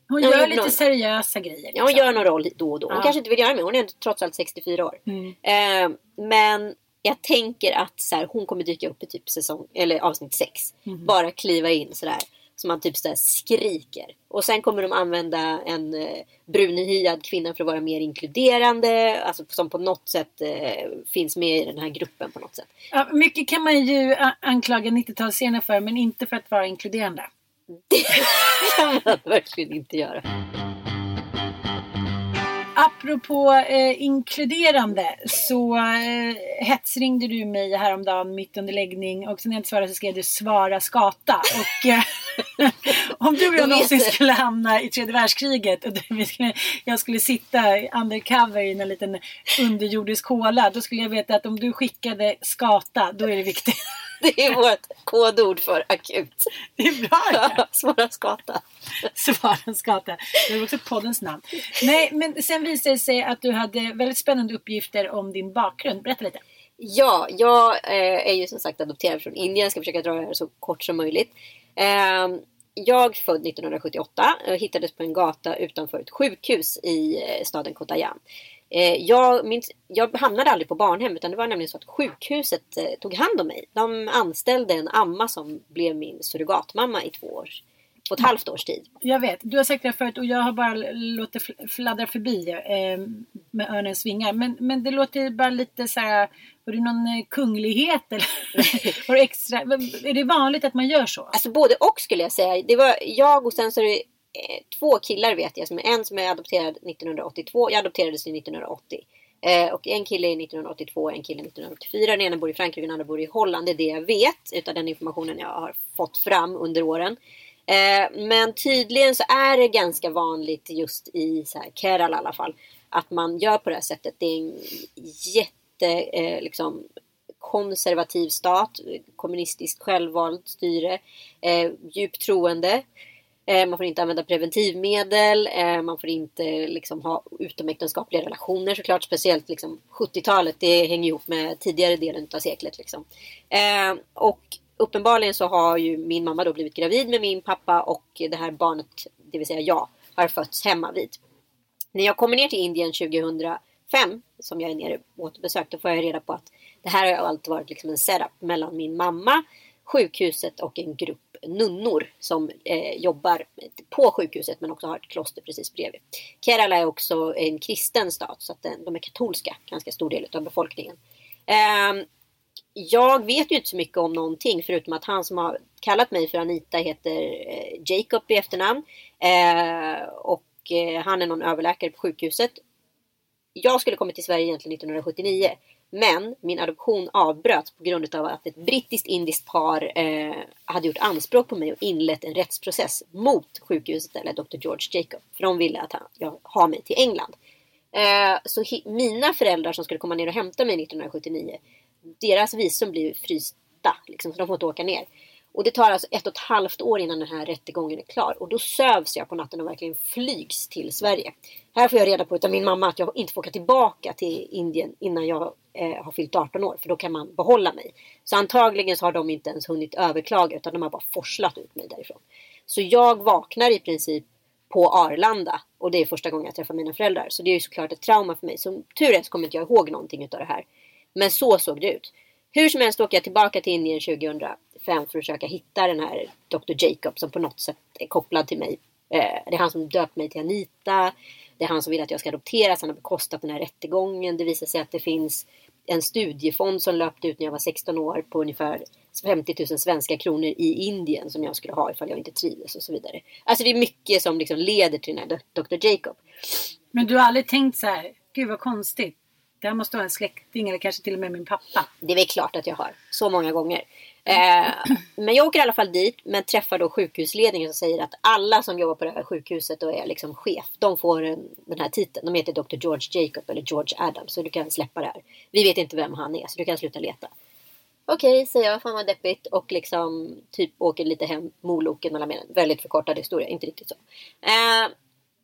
Hon gör lite någon- seriösa grejer. Ja, hon liksom. gör någon roll då och då. Hon Ja. kanske inte vill göra mer. Hon är trots allt 64 år. Mm. Eh, men jag tänker att så här, hon kommer dyka upp i typ säsong, eller avsnitt 6. Mhm. Bara kliva in sådär. Så man typ sådär skriker. Och sen kommer de använda en eh, brunhyad kvinna för att vara mer inkluderande. Alltså som på något sätt eh, finns med i den här gruppen på något sätt. Ja, mycket kan man ju anklaga 90-talsscener för, men inte för att vara inkluderande. Det kan man verkligen inte göra. Apropå eh, inkluderande så eh, hetsringde du mig häromdagen mitt under läggning och sen när jag inte svarade så skrev du svara skata. Och eh, om du och jag någonsin skulle hamna i tredje världskriget och du, skulle, jag skulle sitta undercover i en liten underjordisk håla då skulle jag veta att om du skickade skata då är det viktigt. Det är vårt kodord för akut. Det är bra skata. Svara skata. Det är också poddens namn. Nej, men sen visade det sig att du hade väldigt spännande uppgifter om din bakgrund. Berätta lite. Ja, jag eh, är ju som sagt adopterad från Indien. Jag ska försöka dra det här så kort som möjligt. Eh, jag född 1978 och hittades på en gata utanför ett sjukhus i eh, staden Kottayam. Eh, jag, minns, jag hamnade aldrig på barnhem utan det var nämligen så att sjukhuset eh, tog hand om mig. De anställde en amma som blev min surrogatmamma i två år, och ett halvt års tid. Jag vet, du har sagt det förut och jag har bara låtit fl- fladdra förbi eh, med örnens vingar. Men, men det låter bara lite så här, var du någon eh, kunglighet eller? var det extra, är det vanligt att man gör så? Alltså både och skulle jag säga. Det var jag och sen så är det Eh, två killar vet jag. Som är en som är adopterad 1982. Jag adopterades 1980. Eh, och en kille är 1982 och en kille är 1984. Den ena bor i Frankrike och den andra bor i Holland. Det är det jag vet utav den informationen jag har fått fram under åren. Eh, men tydligen så är det ganska vanligt just i så här, Kerala i alla fall. Att man gör på det här sättet. Det är en jätte eh, liksom, konservativ stat. Kommunistiskt självvalt styre. Eh, djupt troende. Eh, man får inte använda preventivmedel. Eh, man får inte liksom, ha utomäktenskapliga relationer såklart. Speciellt liksom, 70-talet. Det hänger ihop med tidigare delen av seklet. Liksom. Eh, och uppenbarligen så har ju min mamma då blivit gravid med min pappa och det här barnet, det vill säga jag, har fötts hemma vid. När jag kommer ner till Indien 2005, som jag är nere på återbesök, då får jag reda på att det här har alltid varit liksom en setup mellan min mamma, sjukhuset och en grupp nunnor som eh, jobbar på sjukhuset men också har ett kloster precis bredvid. Kerala är också en kristen stat så att eh, de är katolska, ganska stor del av befolkningen. Eh, jag vet ju inte så mycket om någonting förutom att han som har kallat mig för Anita heter eh, Jacob i efternamn. Eh, och eh, han är någon överläkare på sjukhuset. Jag skulle kommit till Sverige egentligen 1979. Men min adoption avbröts på grund av att ett brittiskt-indiskt par eh, hade gjort anspråk på mig och inlett en rättsprocess mot sjukhuset eller Dr. George Jacob. För de ville att han, jag har mig till England. Eh, så mina föräldrar som skulle komma ner och hämta mig 1979 deras visum blir frysta. Liksom, så de får inte åka ner. Och det tar alltså ett och ett halvt år innan den här rättegången är klar. Och då sövs jag på natten och verkligen flygs till Sverige. Här får jag reda på av min mamma att jag inte får åka tillbaka till Indien innan jag eh, har fyllt 18 år. För då kan man behålla mig. Så antagligen så har de inte ens hunnit överklaga utan de har bara forslat ut mig därifrån. Så jag vaknar i princip på Arlanda. Och det är första gången jag träffar mina föräldrar. Så det är ju såklart ett trauma för mig. Som tur är så kommer inte jag ihåg någonting av det här. Men så såg det ut. Hur som helst åker jag tillbaka till Indien 2005 för att försöka hitta den här Dr. Jacob som på något sätt är kopplad till mig. Eh, det är han som döpt mig till Anita. Det är han som vill att jag ska adopteras. Han har bekostat den här rättegången. Det visar sig att det finns en studiefond som löpte ut när jag var 16 år på ungefär 50 000 svenska kronor i Indien som jag skulle ha ifall jag inte trivdes och så vidare. Alltså det är mycket som liksom leder till den här Dr. Jacob. Men du har aldrig tänkt så här, gud vad konstigt. Det här måste vara en släkting eller kanske till och med min pappa. Det är väl klart att jag har. Så många gånger. Eh, men jag åker i alla fall dit men träffar då sjukhusledningen som säger att alla som jobbar på det här sjukhuset och är liksom chef, de får en, den här titeln. De heter Dr. George Jacob eller George Adams så du kan släppa det här. Vi vet inte vem han är så du kan sluta leta. Okej, okay, säger jag. Fan vad deppigt. Och liksom typ åker lite hem Moloken mellan benen. Väldigt förkortad historia, inte riktigt så. Eh,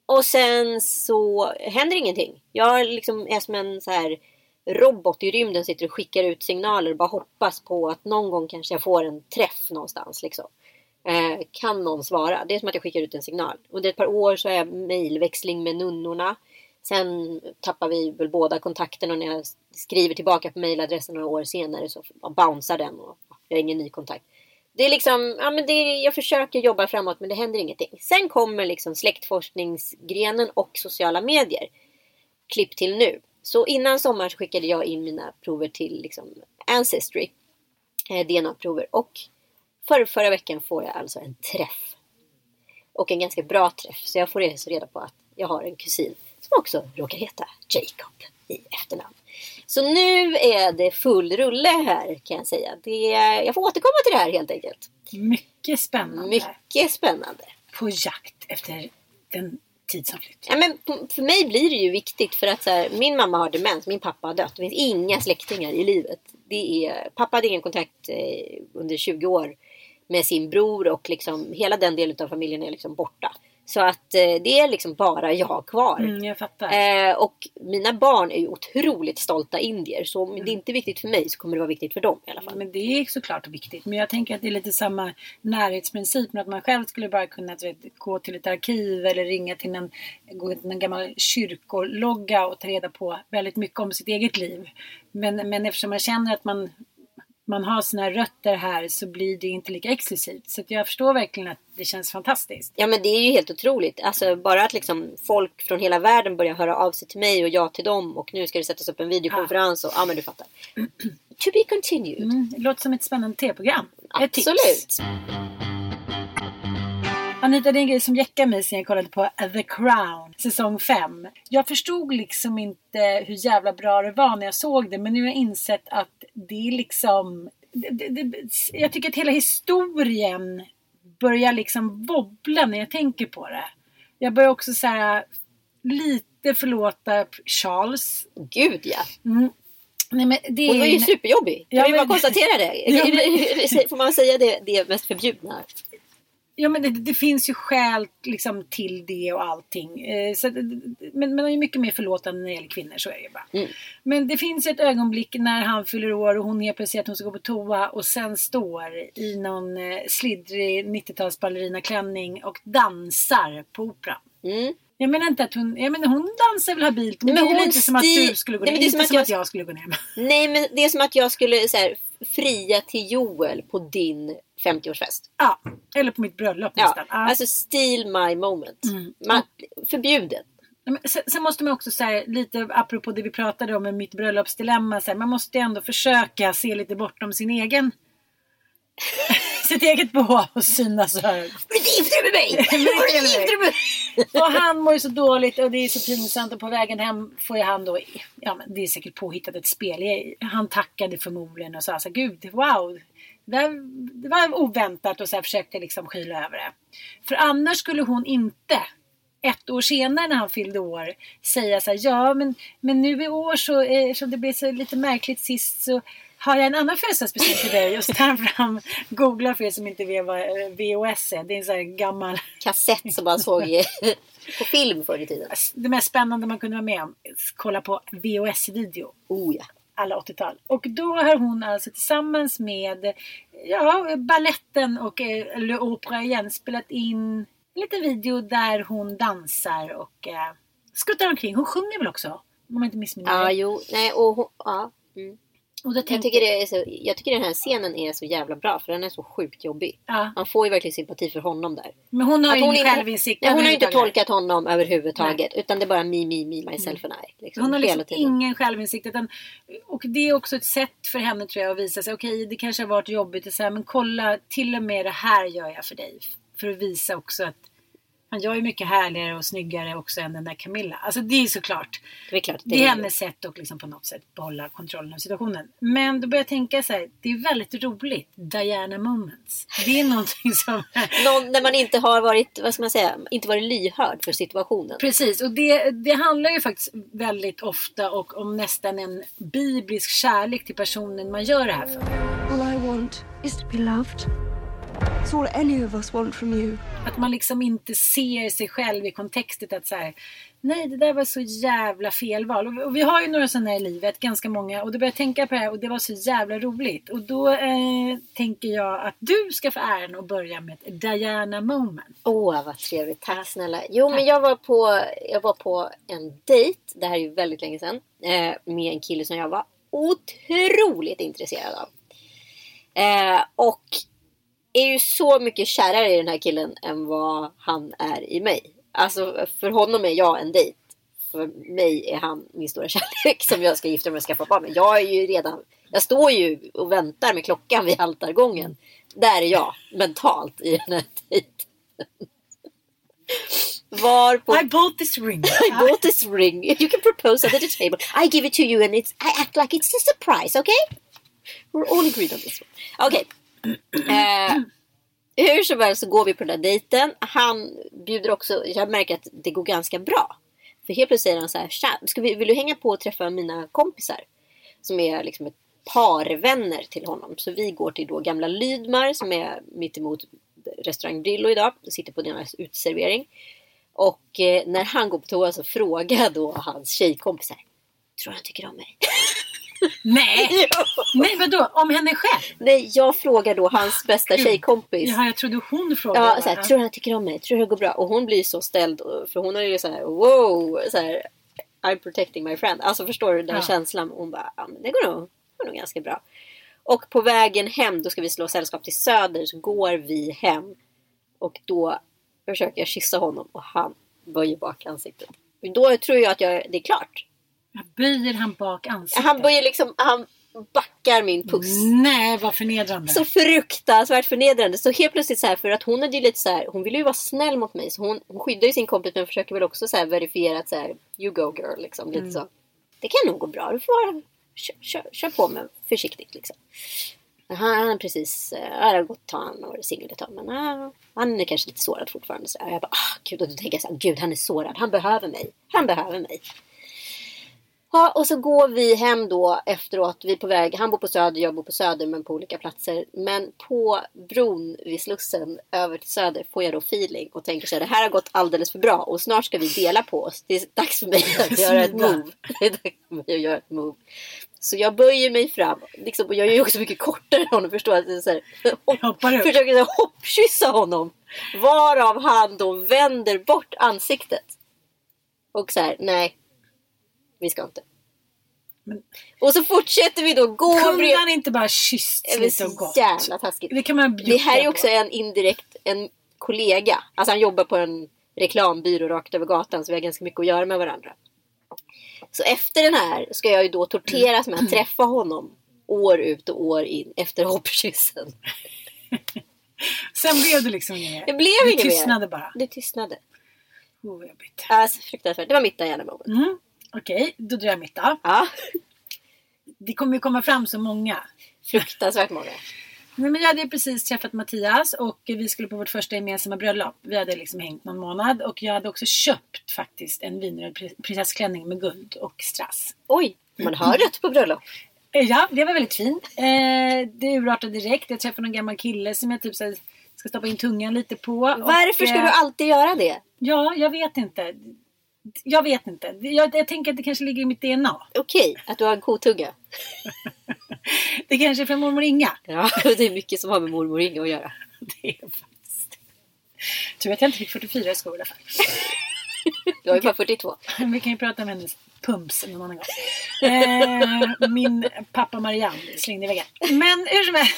och sen så händer ingenting. Jag liksom är som en så här robot i rymden sitter och skickar ut signaler och bara hoppas på att någon gång kanske jag får en träff någonstans. Liksom. Eh, kan någon svara? Det är som att jag skickar ut en signal. Under ett par år så har jag mejlväxling med nunnorna. Sen tappar vi väl båda kontakten och när jag skriver tillbaka på mejladressen några år senare så bouncear den och jag har ingen ny kontakt. Det är liksom, ja men det, jag försöker jobba framåt men det händer ingenting. Sen kommer liksom släktforskningsgrenen och sociala medier. Klipp till nu. Så innan sommaren skickade jag in mina prover till liksom Ancestry. Eh, DNA-prover. Och för, förra veckan får jag alltså en träff. Och en ganska bra träff. Så jag får reda på att jag har en kusin som också råkar heta Jacob i efternamn. Så nu är det full rulle här kan jag säga. Det, jag får återkomma till det här helt enkelt. Mycket spännande. Mycket spännande. På jakt efter den tid som flytt. Ja, men för mig blir det ju viktigt för att så här, min mamma har demens, min pappa har dött. Det finns inga släktingar i livet. Det är, pappa hade ingen kontakt eh, under 20 år med sin bror och liksom hela den delen av familjen är liksom borta. Så att eh, det är liksom bara jag kvar. Mm, jag fattar. Eh, och mina barn är ju otroligt stolta indier. Så om mm. det inte är viktigt för mig så kommer det vara viktigt för dem i alla fall. Men det är såklart viktigt. Men jag tänker att det är lite samma närhetsprincip. Men att man själv skulle bara kunna vet, gå till ett arkiv eller ringa till en, gå till en gammal kyrkologga och ta reda på väldigt mycket om sitt eget liv. Men, men eftersom man känner att man man har sina rötter här så blir det inte lika exklusivt. Så jag förstår verkligen att det känns fantastiskt. Ja men det är ju helt otroligt. Alltså bara att liksom folk från hela världen börjar höra av sig till mig och jag till dem och nu ska det sättas upp en videokonferens och ja men du fattar. to be continued. Mm, det låter som ett spännande tv-program. Absolut. Anita, det är en grej som jäckade mig sen jag kollade på The Crown, säsong 5. Jag förstod liksom inte hur jävla bra det var när jag såg det, men nu har jag insett att det är liksom... Det, det, det, jag tycker att hela historien börjar liksom wobbla när jag tänker på det. Jag börjar också så här lite förlåta Charles. Gud ja. Mm. Nej, men det Hon var ju superjobbig. Kan Ja, vi bara men- konstatera det? Ja, men- Får man säga det, det mest förbjudna? Ja men det, det finns ju skäl liksom, till det och allting. Eh, så, att- men man är ju mycket mer förlåtande när det gäller kvinnor, så är det ju bara. Mm. Men det finns ett ögonblick när han fyller år och hon helt plötsligt att hon ska gå på toa och sen står i någon eh, slidrig 90-talsballerinaklänning och dansar på operan. Mm. Jag menar inte att hon, jag menar hon dansar väl habilt men, Nej, men det är lite som att du skulle gå Nej, ner. men det är Inte som som att att jag- jag skulle gå ner. Nej, men det är som att jag skulle så här, fria till Joel på din 50-årsfest. Ja, eller på mitt bröllop Ja, nästan. Ja. alltså steal my moment. Man, förbjudet. Nej, men sen, sen måste man också säga lite apropå det vi pratade om med mitt bröllopsdilemma. Så här, man måste ändå försöka se lite bortom sin egen sitt eget behov och synas och. Vill du gifta dig med mig? Med mig? Och han mår ju så dåligt och det är så pinsamt och på vägen hem får ju han då, ja men det är säkert påhittat ett spel. Han tackade förmodligen och sa så gud wow. Det, var oväntat och så här försökte liksom skyla över det. För annars skulle hon inte ett år senare när han fyllde år säga så här, ja men, men nu i år så, eh, eftersom det blev så lite märkligt sist så har jag en annan födelsedagspresent till dig och så tar han fram, googlar för er som inte vet vad eh, VHS är, det är en sån här gammal Kassett som man såg på film förr i tiden. det mest spännande man kunde vara med om. Kolla på VHS-video. Oh ja. Alla 80-tal. Och då har hon alltså tillsammans med ja, balletten och eh, Le Opera igen spelat in en liten video där hon dansar och eh, skuttar omkring. Hon sjunger väl också? Om jag inte missminner Ja, mig. jo. Nej, och hon, ja. Mm. Och då Jag tänkte tycker, det är så, jag tycker den här scenen är så jävla bra för den är så sjukt jobbig. Ja. Man får ju verkligen sympati för honom där. Men hon har ju hon självinsikt Nej, hon har ju inte tolkat honom överhuvudtaget. Utan det är bara me, me, me, myself and I. Liksom, Hon har liksom ingen självinsikt. Utan, och det är också ett sätt för henne tror jag att visa sig. Okej, det kanske har varit jobbigt. Så här, men kolla, till och med det här gör jag för dig. För att visa också att han jag är mycket härligare och snyggare också än den där Camilla. Alltså det är såklart. Det är klart. Det är hennes sätt att liksom på något sätt behålla kontrollen över situationen. Men då börjar jag tänka så här. Det är väldigt roligt. Diana moments. Det är någonting som... Någon, när man inte har varit, vad ska man säga, inte varit lyhörd för situationen. Precis, och det, det handlar ju faktiskt väldigt ofta och om nästan en biblisk kärlek till personen man gör det här för. All I want is to be loved. It's all any of us want from you. Att man liksom inte ser sig själv i kontextet att så här, nej det där var så jävla felval. Och, och vi har ju några sådana här i livet, ganska många. Och då började jag tänka på det här och det var så jävla roligt. Och då eh, tänker jag att du ska få äran att börja med ett Diana moment. Åh, vad trevligt. Tack snälla. Jo, men jag var, på, jag var på en dejt, det här är ju väldigt länge sedan, eh, med en kille som jag var otroligt intresserad av. Eh, och är ju så mycket kärare i den här killen än vad han är i mig. Alltså, för honom är jag en dejt. För mig är han min stora kärlek som jag ska gifta mig och skaffa barn med. Jag är ju redan, jag står ju och väntar med klockan vid altargången. Där är jag mentalt i den här dejten. Var på... I bought this ring. I bought this ring. You can propose under the table. I give it to you and it's, I act like it's a surprise, okay? We're all agreed on this one. Okej. Eh, hur som helst så går vi på den där dejten. Han bjuder också, jag märker att det går ganska bra. För helt plötsligt säger han så här, "Tja, ska vi, vill du hänga på och träffa mina kompisar? Som är liksom ett parvänner till honom. Så vi går till då gamla Lydmar som är mitt emot restaurang Brillo idag. Och sitter på deras uteservering. Och eh, när han går på toa så frågar då hans tjejkompisar. Tror du han tycker om mig? Nej! Nej, vadå? Om henne själv? Nej, jag frågar då hans bästa tjejkompis. Jaha, jag trodde hon frågade. Ja, bara. såhär, tror du han tycker om mig? Tror du det går bra? Och hon blir så ställd. För hon har ju så här, wow, så här, I'm protecting my friend. Alltså förstår du den Ja. känslan? Och hon bara, ja men det går nog, det går nog ganska bra. Och på vägen hem, då ska vi slå sällskap till Söder, så går vi hem. Och då försöker jag kyssa honom och han böjer bak ansiktet. Då tror jag att jag, det är klart. Böjer han bak ansiktet? Han böjer liksom, han backar min puss. Nej, vad förnedrande. Så fruktansvärt förnedrande. Så helt plötsligt så här, för att hon hade ju lite så här, hon ville ju vara snäll mot mig. Så hon, hon skyddar ju sin kompis men försöker väl också så här verifiera att så här, you go girl liksom. Lite Mm. så. Det kan nog gå bra. Du får bara kör, kör, kör på med försiktigt liksom. Men Han, har precis, det har gått han har varit singel ett tag men ah, han är kanske lite sårad fortfarande. Så jag bara, ah, gud, och då tänker jag så här, gud han är sårad, han behöver mig. Han behöver mig. Ja, och så går vi hem då efteråt. Vi är på väg. Han bor på Söder, jag bor på Söder men på olika platser. Men på bron vid Slussen över till Söder får jag då feeling och tänker så här, det här har gått alldeles för bra och snart ska vi dela på oss. Det är dags för mig att göra ett move. Det är dags för mig att göra ett move. Så jag böjer mig fram. Liksom, och jag är ju också mycket kortare än honom. Förstår att är så här, hopp, försöker så här, hoppkyssa honom. Varav han då vänder bort ansiktet. Och så här, nej. Vi ska inte. Och så fortsätter vi då gå Kunde han inte bara kysst det lite och så gott? jävla taskigt. Det kan man Det här är också en indirekt en kollega. Alltså han jobbar på en reklambyrå rakt över gatan så vi har ganska mycket att göra med varandra. Så efter den här ska jag ju då torteras med att träffa honom år ut och år in efter hoppkyssen. Sen blev det liksom inget mer. Det blev det inget mer. tystnade bara. Det tystnade. Oh, jobbigt. Alltså fruktansvärt. Det var mitt Diana moment. Mm. Okej, då drar jag mitt då. Ja. Det kommer ju komma fram så många. Fruktansvärt många. Nej, men jag hade precis träffat Mattias och vi skulle på vårt första gemensamma bröllop. Vi hade liksom hängt någon månad och jag hade också köpt faktiskt en vinröd pri- prinsessklänning med guld och strass. Oj, man hör rött på bröllop. Eh, Ja, det var väldigt fint. Eh, det urartade direkt. Jag träffade någon gammal kille som jag typ så ska stoppa in tungan lite på. Varför och, ska eh, du alltid göra det? Ja, jag vet inte. Jag vet inte. Jag, jag tänker att det kanske ligger i mitt DNA. Okej, att du har en kotunga. Det kanske är från mormor Inga. Ja, det är mycket som har med mormor Inga att göra. Det är faktiskt. Tur att jag inte fick 44 i skor i alla fall. Du har ju bara 42. Vi kan ju prata om hennes pumps någon annan gång. Eh, min pappa Marianne slängde i väggen. Men hur som helst.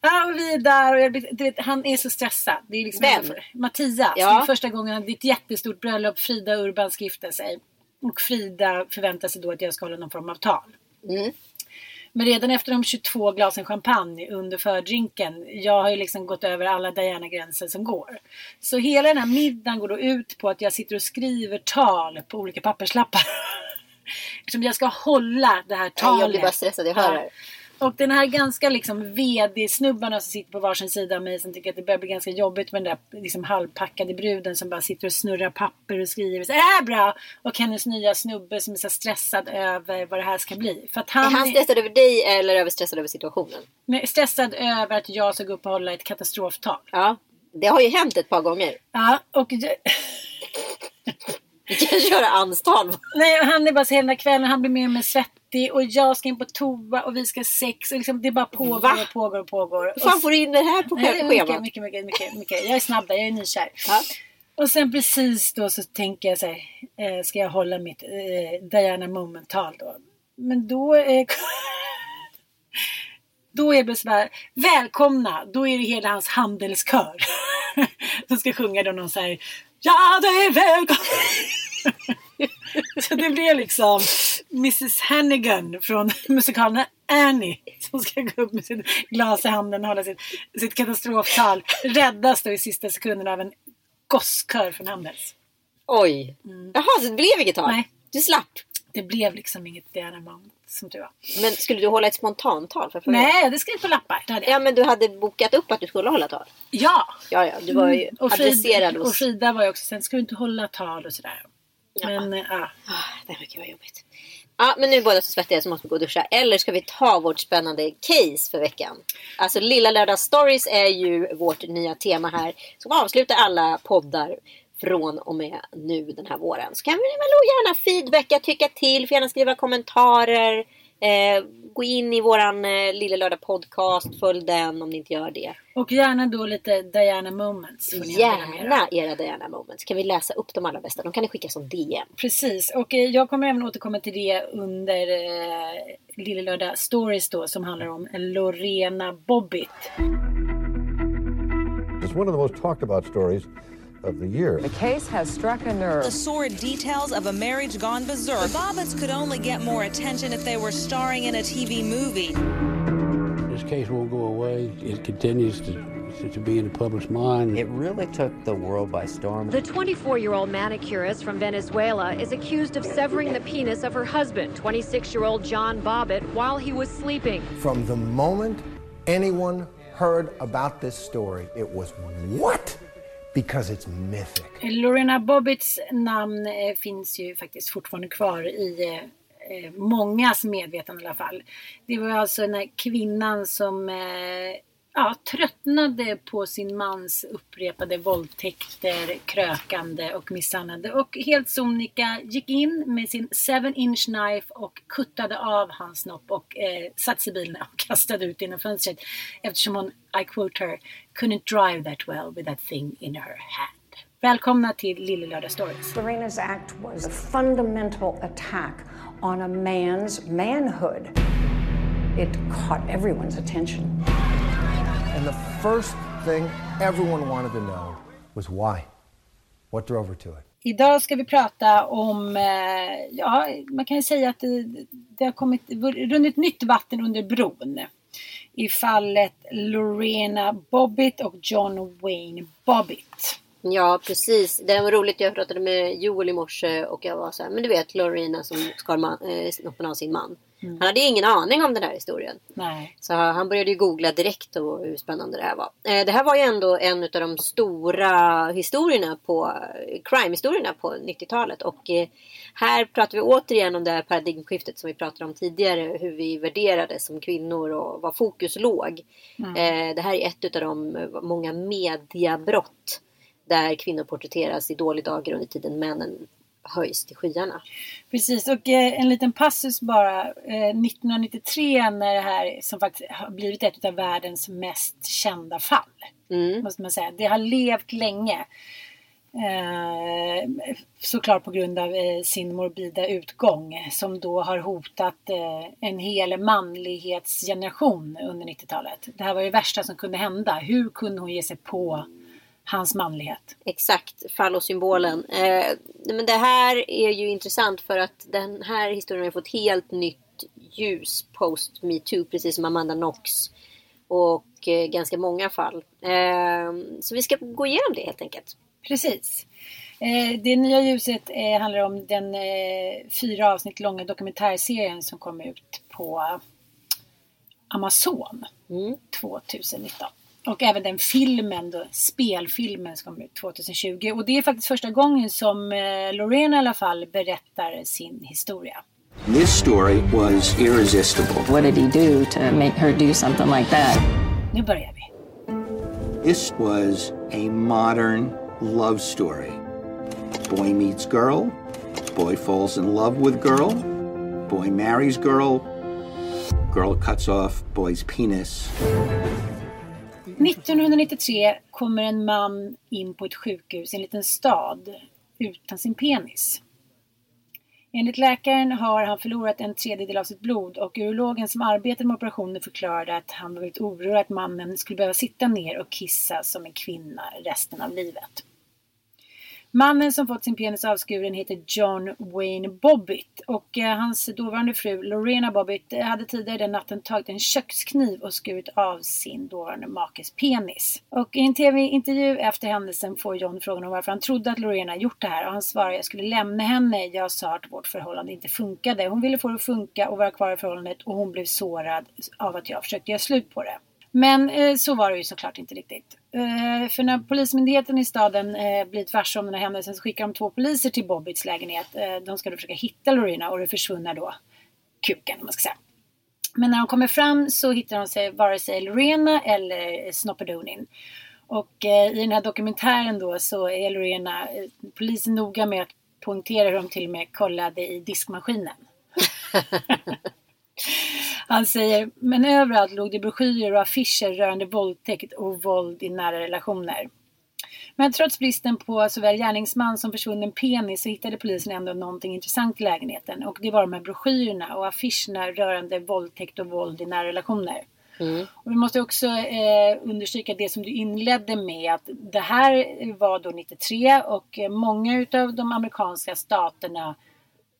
Ja, och vi är där och jag, du vet, han är så stressad. Det är liksom Vem? Mattias. Ja. Det är första gången, det är ett jättestort bröllop. Frida Urban ska gifta sig. Och Frida förväntar sig då att jag ska hålla någon form av tal. Mm. Men redan efter de 22 glasen champagne under fördrinken, jag har ju liksom gått över alla Diana-gränser som går. Så hela den här middagen går då ut på att jag sitter och skriver tal på olika papperslappar. Liksom jag ska hålla det här talet. Jag blir bara stressad, jag hör det. Och den här ganska liksom VD-snubbarna som sitter på varsin sida av mig som tycker att det börjar bli ganska jobbigt med den där liksom halvpackade bruden som bara sitter och snurrar papper och skriver. Så, är bra? Och hennes nya snubbe som är så stressad över vad det här ska bli. För att han är han stressad över dig eller över stressad över situationen? Men stressad över att jag ska gå upp och hålla ett katastroftal. Ja, det har ju hänt ett par gånger. Ja, och... Vi kan köra anstånd. Nej, han är bara så hela kvällen, han blir mer och mer svettig. 30 och jag ska in på toa och vi ska sex. Och liksom, det bara pågår och pågår och pågår. Hur fan får du in det här på schemat? Mycket, mycket, mycket, mycket. Jag är snabb där, jag är nykär. Ja. Och sen precis då så tänker jag så här, eh, ska jag hålla mitt eh, Diana Moment-tal då? Men då eh, Då är det så här, välkomna, då är det hela hans handelskör. som ska sjunga då någon så här, ja det är välkomna. så det blev liksom Mrs Hannigan från musikalen Annie som ska gå upp med sitt glas i handen och hålla sitt, sitt katastroftal. Räddas då i sista sekunden av en gosskör från Handels. Oj. Jaha, så det blev inget tal? Nej. Du slapp? Det blev liksom inget Diana Moment som tur var. Men skulle du hålla ett spontantal? För? Nej, det skrev på lappar. Det. Ja, men du hade bokat upp att du skulle hålla tal? Ja! Ja, ja, du var ju Mm. och, adresserad Frida, hos... och Frida var ju också sen, ska du inte hålla tal och sådär. Men eh, ja. Ah, det vara jobbigt. Ja, men nu är båda så svettiga så måste vi gå och duscha. Eller ska vi ta vårt spännande case för veckan? Alltså Lilla Lördag Stories är ju vårt nya tema här. Som avslutar alla poddar från och med nu den här våren. Så kan ni väl gärna feedbacka, tycka till, får gärna skriva kommentarer. Eh, gå in i våran eh, Lilla Lördag podcast, följ den om ni inte gör det. Och gärna då lite Diana Moments. Gärna era Diana Moments. Kan vi läsa upp de allra bästa? De kan ni skicka som DM. Precis, och eh, jag kommer även återkomma till det under eh, Lille Lördag Stories då som handlar om Lorena Bobbitt. It's one of the most talked about stories of the year. The case has struck a nerve. The sordid details of a marriage gone berserk. The Bobbits could only get more attention if they were starring in a TV movie. This case won't go away. It continues to, to be in the public's mind. It really took the world by storm. The 24 year old manicurist from Venezuela is accused of severing the penis of her husband, 26 year old John Bobbitt, while he was sleeping. From the moment anyone heard about this story, it was what? Because it's mythic. Lorena Bobbitts namn eh, finns ju faktiskt fortfarande kvar i eh, eh, mångas medvetande i alla fall. Det var alltså den här kvinnan som eh, ja, tröttnade på sin mans upprepade våldtäkter, krökande och misshandlande och helt sonika gick in med sin 7 inch knife och kuttade av hans snopp och eh, satte sig i bilen och kastade ut genom fönstret eftersom hon, I quote her, couldn't drive that well with that thing in her hand. Välkomna till Lille Lördag Stories. Lorena's act was a fundamental attack on a man's manhood. It caught everyone's attention. First thing everyone wanted to know was why. What drove her to it? Idag ska vi prata om, eh, ja, man kan ju säga att det, det har kommit, runnit nytt vatten under bron. I fallet Lorena Bobbitt och John Wayne Bobbitt. Ja, precis. Det var roligt. Jag pratade med Joel i morse och jag var så här, men du vet Lorena som skar man, eh, snoppen av sin man. Mm. Han hade ingen aning om den här historien. Nej. Så han började ju googla direkt och hur spännande det här var. Eh, det här var ju ändå en av de stora historierna på crime-historierna på 90-talet. Och eh, här pratar vi återigen om det här paradigmskiftet som vi pratade om tidigare. Hur vi värderades som kvinnor och var fokus låg. Mm. Eh, det här är ett av de många mediabrott där kvinnor porträtteras i dålig dager under tiden männen höjs till skyarna. Precis och eh, en liten passus bara. Eh, 1993 när det här som faktiskt har blivit ett av världens mest kända fall. Mm. Måste man säga. Det har levt länge. Eh, såklart på grund av eh, sin morbida utgång som då har hotat eh, en hel manlighetsgeneration under 90-talet. Det här var det värsta som kunde hända. Hur kunde hon ge sig på hans manlighet? Exakt, fallosymbolen. Eh, men det här är ju intressant för att den här historien har fått helt nytt ljus post metoo, precis som Amanda Knox. Och eh, ganska många fall. Eh, så vi ska gå igenom det helt enkelt. Precis. Eh, det nya ljuset eh, handlar om den eh, fyra avsnitt långa dokumentärserien som kom ut på Amazon Mm. 2019. Och även den filmen, då, spelfilmen som kom ut 2020. Och det är faktiskt första gången som eh, Lorena i alla fall berättar sin historia. This story was irresistible. What did he do to make her do something like that? Nu börjar vi. This was a modern love story. Boy meets girl, boy falls in love with girl, boy marries girl, girl cuts off boy's penis. 1993 kommer en man in på ett sjukhus i en liten stad utan sin penis. Enligt läkaren har han förlorat en tredjedel av sitt blod och urologen som arbetade med operationen förklarade att han var väldigt orolig att mannen skulle behöva sitta ner och kissa som en kvinna resten av livet. Mannen som fått sin penis avskuren heter John Wayne Bobbitt och eh, hans dåvarande fru Lorena Bobbitt eh, hade tidigare den natten tagit en kökskniv och skurit av sin dåvarande makes penis. Och i en tv-intervju efter händelsen får John frågan om varför han trodde att Lorena gjort det här och han svarar jag skulle lämna henne. Jag sa att vårt förhållande inte funkade. Hon ville få det att funka och vara kvar i förhållandet och hon blev sårad av att jag försökte göra slut på det. Men eh, så var det ju såklart inte riktigt. Eh, för när polismyndigheten i staden eh, blivit varse om den här händelsen så skickar de två poliser till Bobbits lägenhet. Eh, de ska då försöka hitta Lorena och det försvunna då kuken om man ska säga. Men när de kommer fram så hittar de sig vare sig Lorena eller Snoppedonin. Och eh, i den här dokumentären då så är Lorena, eh, polisen noga med att poängtera hur de till och med kollade i diskmaskinen. Han säger, men överallt låg det broschyrer och affischer rörande våldtäkt och våld i nära relationer. Men trots bristen på såväl gärningsman som försvunnen penis så hittade polisen ändå någonting intressant i lägenheten och det var de här broschyrerna och affischerna rörande våldtäkt och våld i nära relationer. Och vi måste också eh, understryka det som du inledde med att det här var då 93 och många utav de amerikanska staterna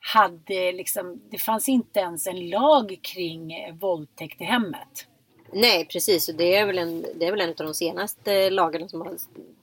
hade liksom, det fanns inte ens en lag kring våldtäkt i hemmet. Nej precis och det är väl en, det är väl en av de senaste lagarna som har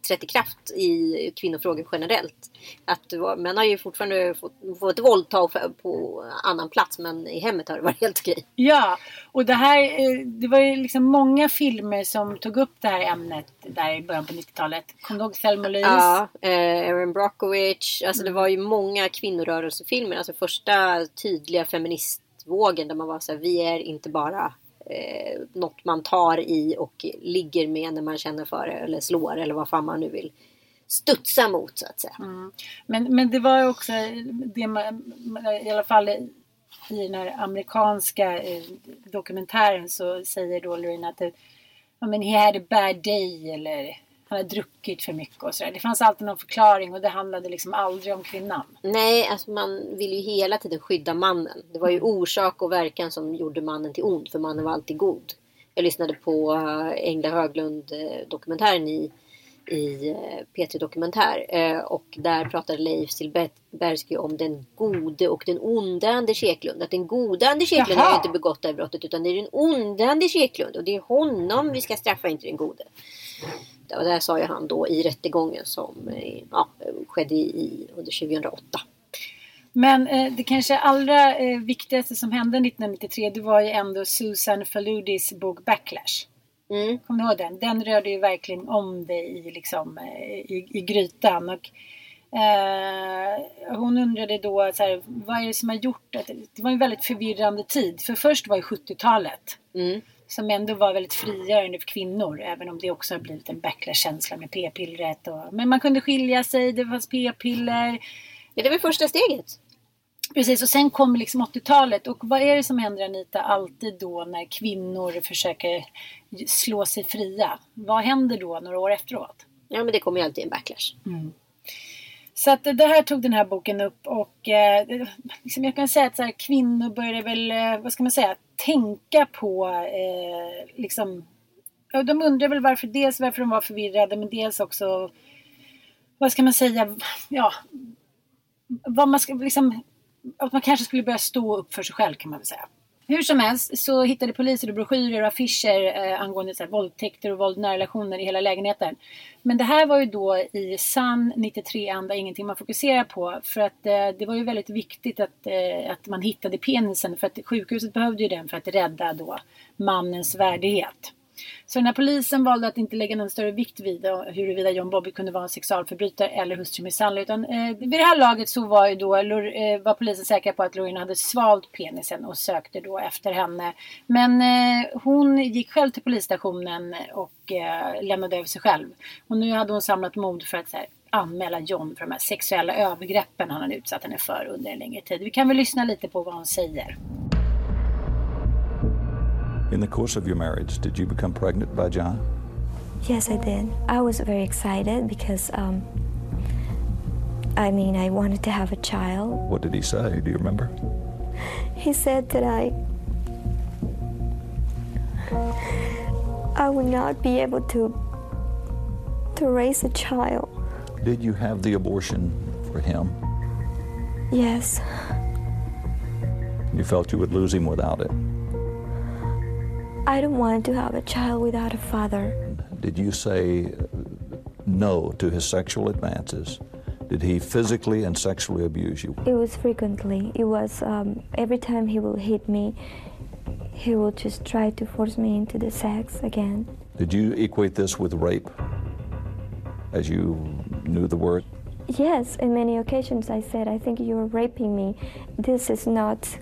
trätt i kraft i kvinnofrågor generellt. Att män har ju fortfarande fått, fått våldta på- annan plats men i hemmet har det varit helt okej. Ja, och det här, eh, det var ju liksom många filmer som tog upp det här ämnet där i början på 90-talet. Kommer du ihåg Thelma och Louise? Ja, eh, Erin Brockovich. Alltså det var ju många kvinnorörelsefilmer. Alltså första tydliga feministvågen där man var så här, vi är inte bara eh, något man tar i och ligger med när man känner för det eller slår eller vad fan man nu vill studsa mot så att säga. Mm. Men, men det var också det man, i alla fall i den här amerikanska eh, dokumentären så säger då Loreen att det, I mean, he had a bad day eller han har druckit för mycket och sådär. Det fanns alltid någon förklaring och det handlade liksom aldrig om kvinnan. Nej, alltså man vill ju hela tiden skydda mannen. Det var ju orsak och verkan som gjorde mannen till ond, för mannen var alltid god. Jag lyssnade på eh, Engla Höglund eh, i, i eh, P3 Dokumentär och där pratade Leif Silbersky om den gode och den onde Anders Eklund. Att den gode Anders Eklund har ju Jaha. inte begått det här brottet utan det är den onde Anders Eklund och det är honom vi ska straffa, inte den gode. Och det här sa ju han då i rättegången som eh, ja, skedde i, under 2008. Men eh, det kanske allra eh, viktigaste som hände 1993 det var ju ändå Susan Faludis bok Backlash. Mm. Kommer du ihåg den? Den rörde ju verkligen om det i, liksom, eh, i, i grytan. Och, eh, hon undrade då så här, vad är det som har gjort att det var en väldigt förvirrande tid. För först var ju 70-talet. Mm. Som ändå var väldigt frigörande för kvinnor. Även om det också har blivit en backlash-känsla med p-pillret. Och, men man kunde skilja sig, det fanns p-piller. Ja, det var första steget. Precis, och sen kommer liksom 80-talet. Och vad är det som händer Anita alltid då när kvinnor försöker slå sig fria? Vad händer då några år efteråt? Ja, men det kommer ju alltid en backlash. Så att det här tog den här boken upp och eh, liksom jag kan säga att så här, kvinnor började väl, eh, vad ska man säga, tänka på eh, liksom, de undrar väl varför, dels varför de var förvirrade men dels också, vad ska man säga, ja, vad man ska liksom, att man kanske skulle börja stå upp för sig själv kan man väl säga. Hur som helst så hittade poliser och broschyrer och affischer eh, angående så här, våldtäkter och våld i nära relationer i hela lägenheten. Men det här var ju då i sann 93-anda ingenting man fokuserar på. För att eh, det var ju väldigt viktigt att, eh, att man hittade penisen. För att sjukhuset behövde ju den för att rädda då mannens värdighet. Så den här polisen valde att inte lägga någon större vikt vid huruvida John Bobby kunde vara en sexualförbrytare eller hustrumisshandlare. Utan eh, vid det här laget så var ju då, eh, var polisen säkra på att Loreen hade svalt penisen och sökte då efter henne. Men eh, hon gick själv till polisstationen och eh, lämnade över sig själv. Och nu hade hon samlat mod för att så här, anmäla John för de här sexuella övergreppen han hade utsatt henne för under en längre tid. Vi kan väl lyssna lite på vad hon säger. In the course of your marriage, did you become pregnant by John? Yes, I did. I was very excited because, um, I mean, I wanted to have a child. What did he say? Do you remember? He said that I, I would not be able to, to raise a child. Did you have the abortion for him? Yes, You felt you would lose him without it. I don't want to have a child without a father. Did you say no to his sexual advances? Did he physically and sexually abuse you? It was frequently. It was um, every time he will hit me, he will just try to force me into the sex again. Did you equate this with rape as you knew the word? Yes, in many occasions I said, I think you're raping me. This is not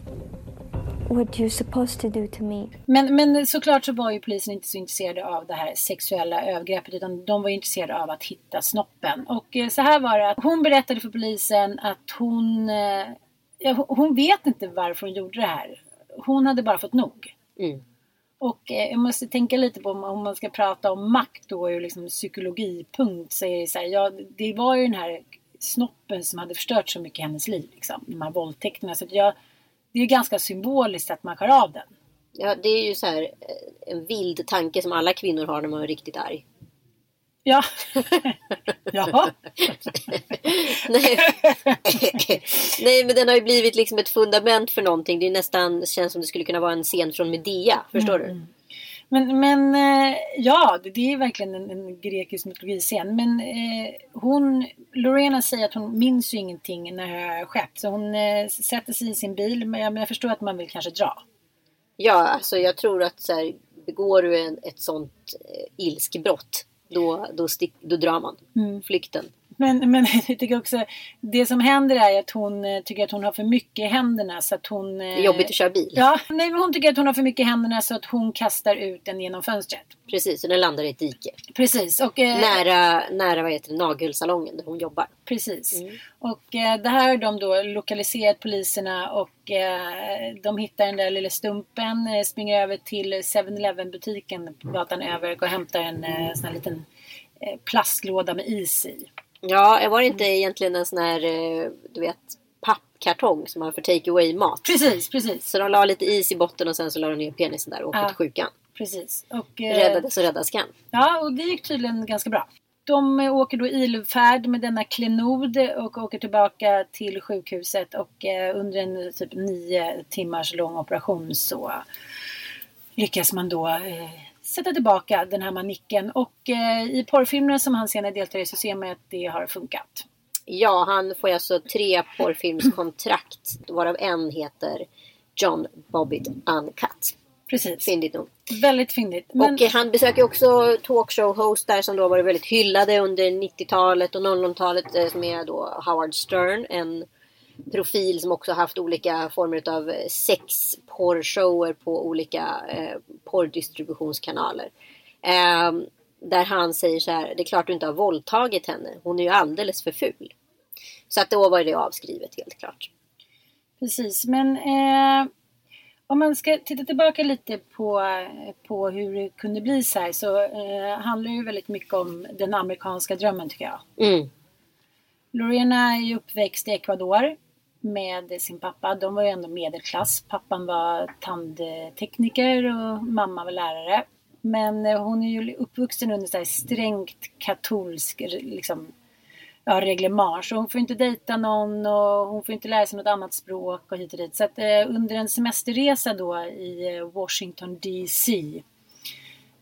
what you're supposed to do to me. Men, men såklart så var ju polisen inte så intresserade av det här sexuella övergreppet utan de var intresserade av att hitta snoppen. Och eh, så här var det att hon berättade för polisen att hon, eh, ja, hon- vet inte varför hon gjorde det här. Hon hade bara fått nog. Och eh, jag måste tänka lite på om, om man ska prata om makt då ur liksom psykologipunkt så är det så här, ja det var ju den här snoppen som hade förstört så mycket i hennes liv liksom. De här våldtäkterna. Så att jag, det är ju ganska symboliskt att man skär av den. Ja, det är ju så här eh, en vild tanke som alla kvinnor har när man är riktigt arg. Ja. ja. Nej. Nej, men den har ju blivit liksom ett fundament för någonting. Det är nästan känns som det skulle kunna vara en scen från Medea. Förstår Mm. du? Men, men eh, ja, det, är verkligen en, en grekisk mytologiscen. Men eh, hon, Lorena säger att hon minns ju ingenting när det har skett. Så hon eh, sätter sig i sin bil. Men jag, men jag förstår att man vill kanske dra. Ja, alltså jag tror att så här, begår du en, ett sånt eh, ilskbrott, då, då, stick, då drar man. Mm. Flykten. Men, men jag tycker också, det som händer är att hon eh, tycker att hon har för mycket i händerna så att hon... Det är jobbigt att köra bil. Ja, nej, men hon tycker att hon har för mycket i händerna så att hon kastar ut den genom fönstret. Precis, och den landar i ett dike. Precis. Och, eh, Nära, nära vad heter det, nagelsalongen där hon jobbar. Precis. Och eh, det här har de då lokaliserat poliserna och eh, de hittar den där lilla stumpen, eh, springer över till 7-Eleven butiken på gatan över och hämtar en eh, sån här liten eh, plastlåda med is i. Ja, var det inte egentligen en sån här, eh, du vet, pappkartong som man för take away mat? Precis, precis. Så de la lite is i botten och sen så la de ner penisen där och åkte Ja. till sjukan. Precis. Och, eh, Räddades så räddas kan. Ja, och det gick tydligen ganska bra. De eh, åker då ilfärd med denna klenod och åker tillbaka till sjukhuset och eh, under en typ nio timmars lång operation så lyckas man då eh, sätta tillbaka den här manicken och eh, i porrfilmerna som han senare deltar i så ser man att det har funkat. Ja, han får alltså tre porrfilmskontrakt varav en heter John Bobbitt Uncut. Precis. Fyndigt nog. Väldigt fyndigt. Men... Och han besöker också talkshow-hostar som då varit väldigt hyllade under 90-talet och 00-talet eh, som är då Howard Stern. En profil som också haft olika former av sexporrshower på olika eh, porrdistributionskanaler. Eh, där han säger så här, det är klart du inte har våldtagit henne. Hon är ju alldeles för ful. Så att då var det avskrivet helt klart. Precis, men eh, om man ska titta tillbaka lite på, på hur det kunde bli så här så eh, handlar det ju väldigt mycket om den amerikanska drömmen tycker jag. Mm. Lorena är ju uppväxt i Ecuador med sin pappa. De var ju ändå medelklass. Pappan var tandtekniker och mamma var lärare. Men eh, hon är ju uppvuxen under så här strängt katolsk liksom, ja, reglemang. Så hon får inte dejta någon och hon får inte lära sig något annat språk och hit och dit. Så att eh, under en semesterresa då i eh, Washington DC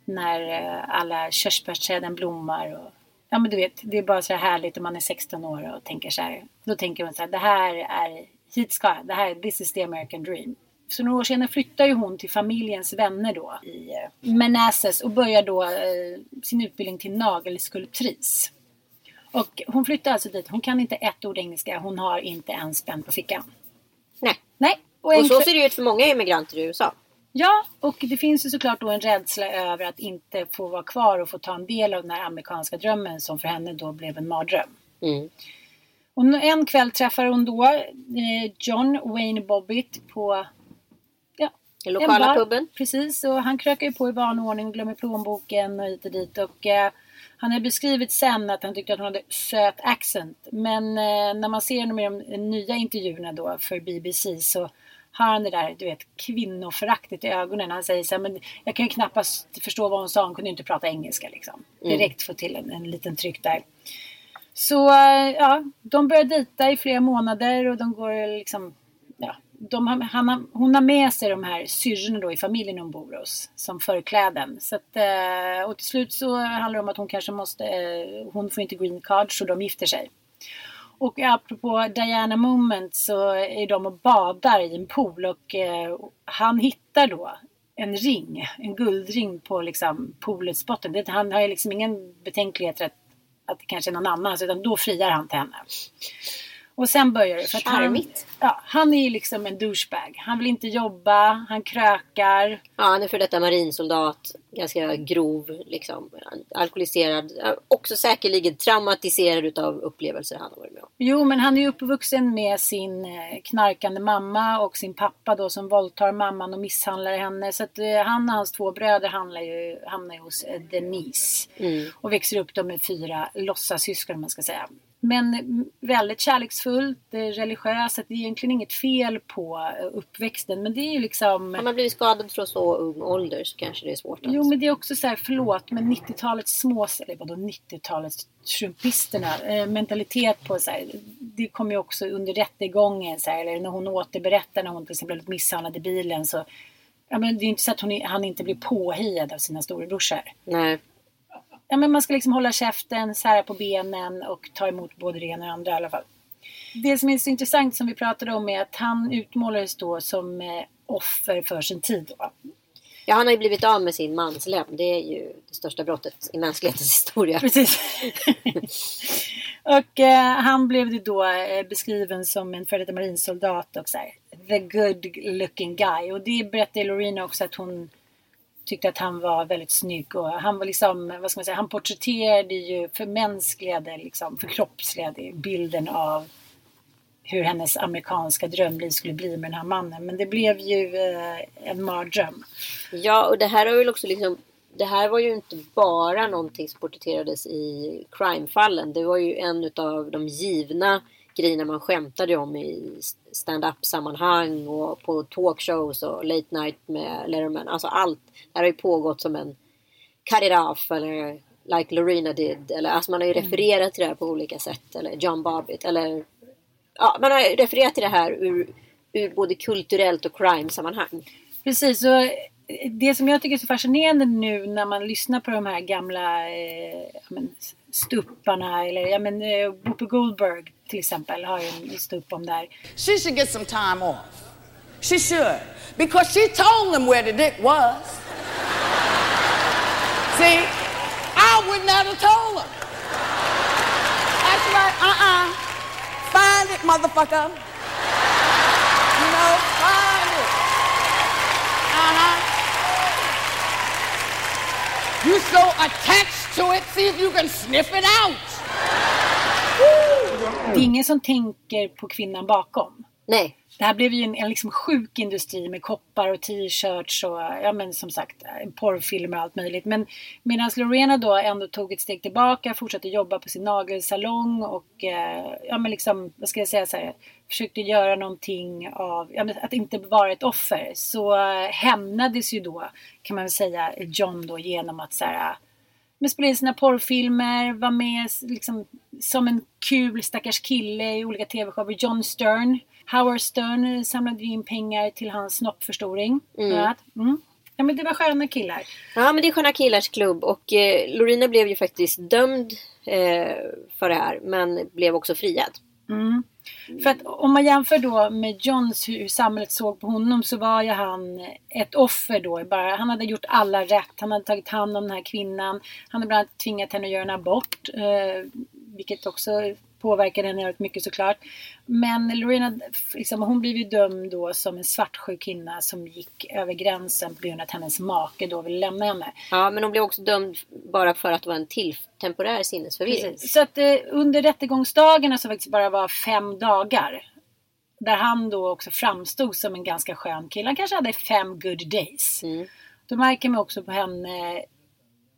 när eh, alla körsbärsträden blommar och ja men du vet, det är bara så här härligt om man är 16 år och tänker så här. Då tänker man så här, det här är, hit ska jag, det här, this is the American dream. Så några år senare flyttar ju hon till familjens vänner då i eh, Manassas och börjar då eh, sin utbildning till nagelskulptris. Och hon flyttar alltså dit, hon kan inte ett ord engelska, hon har inte en spänn på fickan. Nej. Nej. Och, en så ser det ut för många immigranter i USA. Ja, och det finns ju såklart då en rädsla över att inte få vara kvar och få ta en del av den här amerikanska drömmen som för henne då blev en mardröm. Mm. Och en kväll träffar hon då eh, John Wayne Bobbitt på ja, Den lokala bar. puben. Precis, och han krökar ju på i vanlig ordning och glömmer plånboken och hit och dit. Och, eh, han har beskrivit sen att han tyckte att hon hade söt accent. Men eh, när man ser honom i de nya intervjuerna då för BBC så har han det där du vet, kvinnoföraktet i ögonen. Han säger så här, men jag kan ju knappast förstå vad hon sa. Hon kunde inte prata engelska liksom. Mm. Direkt få till en, en liten tryck där. Så eh, ja, de börjar dejta i flera månader och de går liksom, ja, de han har, hon har med sig de här syrrorna då i familjen hon bor hos som förkläden. Så att, eh, och till slut så handlar det om att hon kanske måste, eh, hon får inte green card så de gifter sig. Och apropå Diana Moment så är de och badar i en pool och eh, han hittar då en ring, en guldring på liksom poolets botten. Det, han har ju liksom ingen betänklighet att, att det kanske är någon annans utan då friar han till henne. Och sen börjar det. För att han, Charmigt. ja, han är ju liksom en douchebag. Han vill inte jobba, han krökar. Ja, han är för detta marinsoldat. Ganska grov, liksom. Alkoholiserad. Också säkerligen traumatiserad utav upplevelser han har varit med om. Jo, men han är ju uppvuxen med sin eh, knarkande mamma och sin pappa då som våldtar mamman och misshandlar henne. Så att eh, han och hans två bröder hamnar ju, hamnar ju hos eh, Denise. Mm. Och växer upp då med fyra låtsassyskon om man ska säga. Men väldigt kärleksfullt, religiöst. Det är egentligen inget fel på uppväxten. Men det är ju liksom... Har man blivit skadad från så ung ålder så kanske det är svårt. Jo men det är också så här, förlåt, men 90-talets små, eller vadå 90-talets trumpisterna, eh, mentalitet på så här, det kom ju också under rättegången så här, eller när hon återberättar när hon till exempel blev misshandlad i bilen så Ja, men det är inte så att hon, han inte blir påhejad av sina storebrorsor. Nej. Ja, men man ska liksom hålla käften, sära på benen och ta emot både det ena och det andra i alla fall. Det som är så intressant som vi pratade om är att han utmålades då som eh, offer för sin tid. Då. Ja, han har ju blivit av med sin manslem. Det är ju det största brottet i mänsklighetens historia. Precis. och eh, han blev då eh, beskriven som en före detta marinsoldat och så här, the good looking guy. Och det berättade Lorena också att hon tyckte att han var väldigt snygg och han var liksom, vad ska man säga, han porträtterade ju, förmänskligade, liksom, förkroppsligade bilden av hur hennes amerikanska drömliv skulle bli med den här mannen. Men det blev ju eh, en mardröm. Ja, och det här har väl också liksom det här var ju inte bara någonting som porträtterades i crimefallen. Det var ju en av de givna grejerna man skämtade om i stand-up sammanhang och på talkshows och late night med Letterman. Alltså allt. Det har ju pågått som en cut it off eller like Lorena did. Eller, alltså man har ju refererat till det här på olika sätt. Eller John Bobbitt. Eller, ja, man har refererat till det här ur, ur både kulturellt och crime-sammanhang. Precis. Och det som jag tycker är så fascinerande nu när man lyssnar på de här gamla eh, men, stupparna eller ja men eh, Whoopi Goldberg till exempel har ju en stupp om där. She should get some time off. She should. Because she told them where the dick was. See, I would not have told them. That's right, uh-uh. Find it, motherfucker. You know, find it. Uh-huh. You so attached to it, see if you can sniff it out. Det är ingen som tänker på kvinnan bakom. Nej. Det här blev ju en, en liksom sjuk industri med koppar och t-shirts och ja men som sagt porrfilmer och allt möjligt. Men medan Lorena då ändå tog ett steg tillbaka, fortsatte jobba på sin nagelsalong och eh, ja men liksom, vad ska jag säga så här, försökte göra någonting av, ja, men att inte vara ett offer. Så eh, hämnades ju då kan man väl säga John då genom att så här med spela in sina porrfilmer, var med liksom, som en kul stackars kille i olika tv-shower. John Stern, Howard Stern samlade in pengar till hans snoppförstoring. Mm. Mm. Ja men det var sköna killar. Ja men det är Sköna Killars klubb och eh, Lorina blev ju faktiskt dömd eh, för det här men blev också friad. Mm. För att om man jämför då med Johns hur samhället såg på honom så var ju han ett offer då. Bara, han hade gjort alla rätt. Han hade tagit hand om den här kvinnan. Han hade bland annat tvingat henne att göra en abort. Eh, vilket också påverkade henne väldigt mycket såklart. Men Lorena, liksom, hon blev ju dömd då som en svartsjuk kvinna som gick över gränsen på grund av att hennes make då ville lämna henne. Ja men hon blev också dömd bara för att det var en till temporär sinnesförvirring. Precis. Så att eh, under rättegångsdagarna så faktiskt bara var fem dagar. Där han då också framstod som en ganska skön kille. Han kanske hade fem good days. Mm. Då märker man också på henne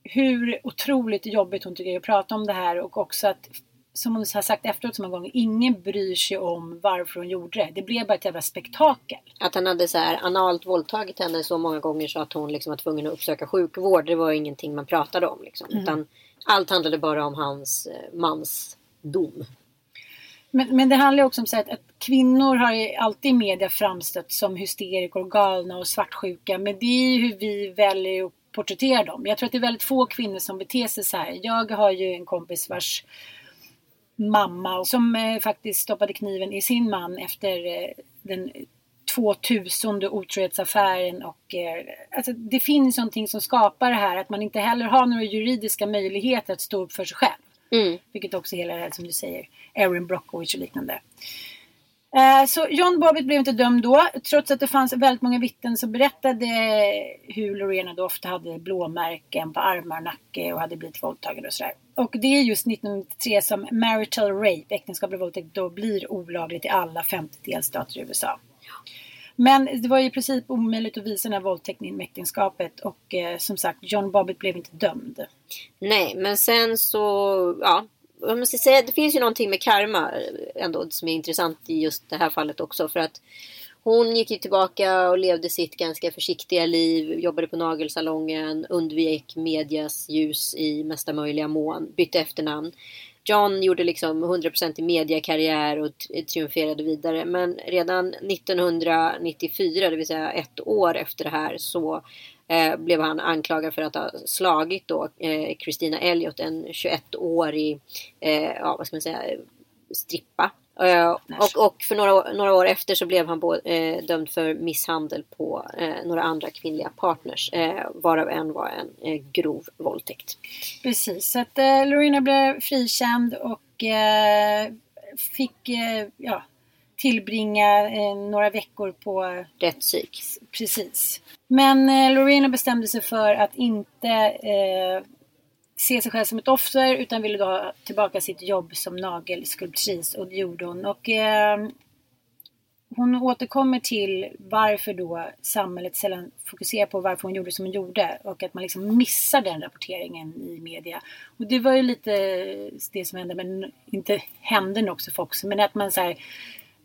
hur otroligt jobbigt hon tycker att prata om det här och också att som hon har sagt efteråt så många gånger, ingen bryr sig om varför hon gjorde det. Det blev bara ett jävla spektakel. Att han hade så här analt våldtagit henne så många gånger så att hon liksom var tvungen att uppsöka sjukvård. Det var ingenting man pratade om. Liksom. Mm. Utan allt handlade bara om hans eh, mans dom. Men, men det handlar också om så att, att kvinnor har ju alltid i media framstött som hysterikor, galna och svartsjuka. Men det är ju hur vi väljer att porträttera dem. Jag tror att det är väldigt få kvinnor som beter sig så här. Jag har ju en kompis vars mamma som eh, faktiskt stoppade kniven i sin man efter eh, den 2000 otrohetsaffären och eh, alltså det finns någonting som skapar det här att man inte heller har några juridiska möjligheter att stå upp för sig själv. Mm. Vilket också hela det här som du säger, Erin Brockovich och liknande. Eh, Så John Bobbitt blev inte dömd då, trots att det fanns väldigt många vittnen som berättade hur Lorena då ofta hade blåmärken på armar och nacke och hade blivit våldtagen och sådär. Och det är just 1993 som marital rape, äktenskaplig våldtäkt, då blir olagligt i alla 50 delstater i USA. Men det var ju i princip omöjligt att visa den här våldtäkten inom äktenskapet och eh, som sagt John Bobbitt blev inte dömd. Nej, men sen så, ja, jag måste säga, det finns ju någonting med karma ändå som är intressant i just det här fallet också. För att hon gick ju tillbaka och levde sitt ganska försiktiga liv, jobbade på nagelsalongen, undvek medias ljus i mesta möjliga mån, bytte efternamn. John gjorde liksom 100% i mediekarriär och triumferade vidare. Men redan 1994, det vill säga ett år efter det här, så eh, blev han anklagad för att ha slagit då eh, Christina Elliot, en 21-årig, eh, ja vad ska man säga, strippa. Uh, och, och, för några, några år efter så blev han bo, eh, dömd för misshandel på eh, några andra kvinnliga partners. Eh, varav en var en eh, grov våldtäkt. Precis, så att eh, Lorena blev frikänd och eh, fick ja, tillbringa några veckor på rättspsyk. Precis. Men Lorena bestämde sig för att inte se sig själv som ett offer utan ville då ha tillbaka sitt jobb som nagelskulptris och det gjorde hon. Och, eh, hon återkommer till varför då samhället sällan fokuserar på varför hon gjorde som hon gjorde och att man liksom missar den rapporteringen i media. Och det var ju lite det som hände, men inte hände nog också Fox, men att man så här,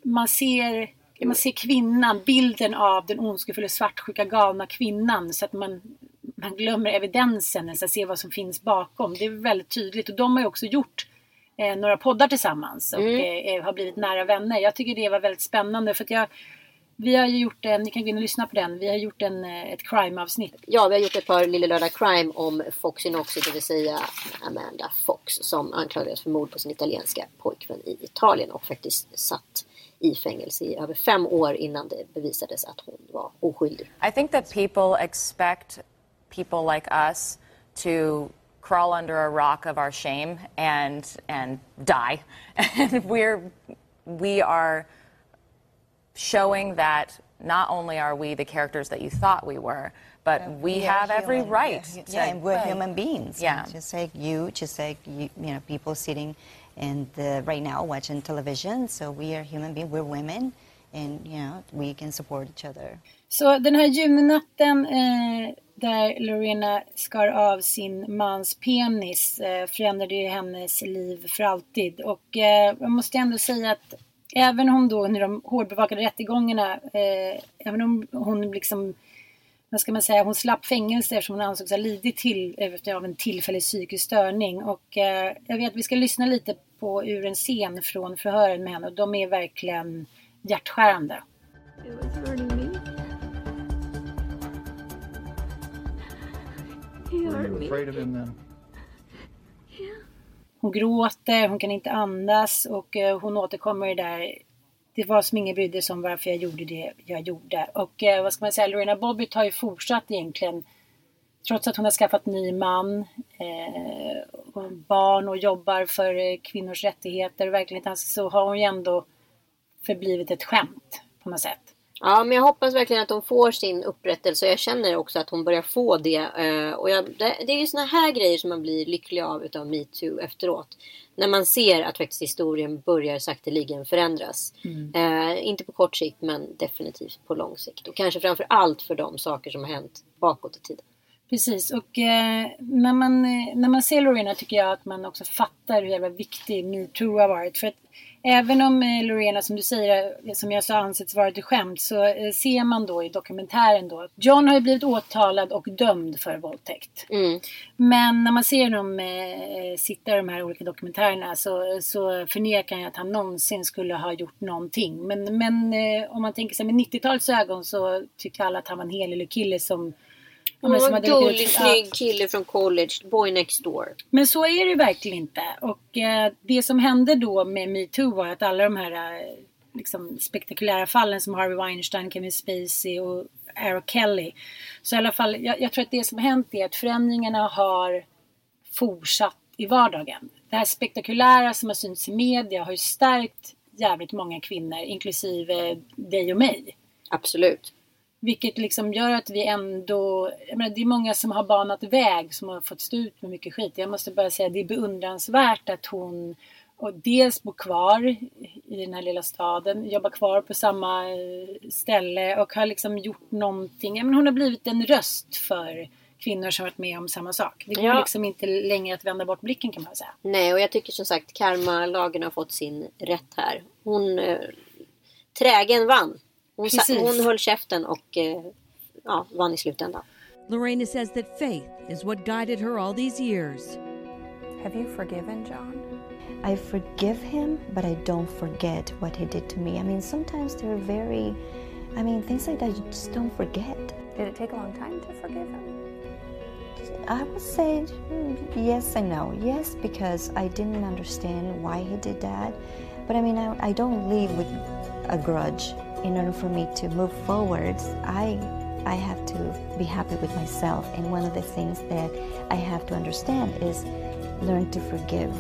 man ser man ser kvinnan, bilden av den ondskefulla svartsjuka galna kvinnan så att man man glömmer evidensen, alltså att se vad som finns bakom. Det är väldigt tydligt och de har ju också gjort eh, några poddar tillsammans och mm. eh, har blivit nära vänner. Jag tycker det var väldigt spännande för att jag vi har ju gjort en, ni kan gå in och lyssna på den, vi har gjort en, eh, ett crime-avsnitt. Ja, vi har gjort ett par Lille Lördag Crime om Foxy Noxy, det vill säga Amanda Fox som anklagades för mord på sin italienska pojkvän i Italien och faktiskt satt i fängelse i över fem år innan det bevisades att hon var oskyldig. I think that people expect people like us to crawl under a rock of our shame and and die. And we're we are showing that not only are we the characters that you thought we were, but we, we have every human, right. Yeah, yeah and we're right. human beings. Yeah. Just like you, just like you, you know, people sitting and right now watching television. So we are human beings. We're women, and you know, we can support each other. Så den här juninatten eh, där Lorena skar av sin mans penis eh, förändrade ju hennes liv för alltid. Och eh, jag måste ändå säga att även om då under de hårdbevakade rättegångarna, eh, även om hon liksom vad ska man säga, hon slapp fängelse eftersom hon ansågs ha lidit till eh, av en tillfällig psykisk störning. Och eh, jag vet att vi ska lyssna lite på ur en scen från förhören med henne och de är verkligen hjärtskärande. It was Hon gråter, hon kan inte andas och eh, hon återkommer där. Det var som ingen brydde sig om varför jag gjorde det jag gjorde. Och eh, vad ska man säga, Lorena Bobbitt har ju fortsatt egentligen trots att hon har skaffat ny man, eh, och barn och jobbar för eh, kvinnors rättigheter och verkligen så har hon ju ändå förblivit ett skämt på något sätt. Ja, men jag hoppas verkligen att hon får sin upprättelse. Jag känner också att hon börjar få det. Eh, och jag, det, det, är ju såna här grejer som man blir lycklig av utav metoo efteråt. När man ser att faktiskt historien börjar sakteligen förändras. Mm. Eh, inte på kort sikt, men definitivt på lång sikt. Och kanske framför allt för de saker som har hänt bakåt i tiden. Precis, och eh, när, man, eh, när man ser Lorena tycker jag att man också fattar hur jävla viktig metoo har varit. För att Även om eh, Lorena, som du säger, eh, som jag sa ansetts vara ett skämt, så eh, ser man då i dokumentären då att John har ju blivit åtalad och dömd för våldtäkt. Mm. Men när man ser dem eh, sitta i de här olika dokumentärerna så, så förnekar han att han någonsin skulle ha gjort någonting. Men, men eh, om man tänker sig med 90-talets ögon så tycker alla att han var en helig kille som hon var en gullig, snygg kille från college, boy next door. Men så är det verkligen inte. Och eh, det som hände då med metoo var att alla de här eh, liksom, spektakulära fallen som Harvey Weinstein, Kevin Spacey och Aaron Kelly. Så i alla fall, jag, jag tror att det som hänt är att förändringarna har fortsatt i vardagen. Det här spektakulära som har synts i media har ju stärkt jävligt många kvinnor, inklusive dig och mig. Absolut. Vilket liksom gör att vi ändå, jag menar, det är många som har banat väg som har fått stå ut med mycket skit. Jag måste bara säga att det är beundransvärt att hon och dels bor kvar i den här lilla staden, jobbar kvar på samma eh, ställe och har liksom gjort någonting. Menar, hon har blivit en röst för kvinnor som varit med om samma sak. Det går Ja. liksom inte längre att vända bort blicken kan man säga. Nej, och jag tycker som sagt karmalagen har fått sin rätt här. Hon, eh, trägen vann. Hon, sa, hon höll käften och eh, ja, vann i slutändan. Lorena says that faith is what guided her all these years. Have you forgiven John? I forgive him, but I don't forget what he did to me. I mean, sometimes they're very, I mean, things like that you just don't forget. Did it take a long time to forgive him? I would say mm, yes and no. Yes, because I didn't understand why he did that. But I mean, I, I don't leave with a grudge. In order for me to move forwards, I, I have to be happy with myself. And one of the things that I have to understand is learn to forgive.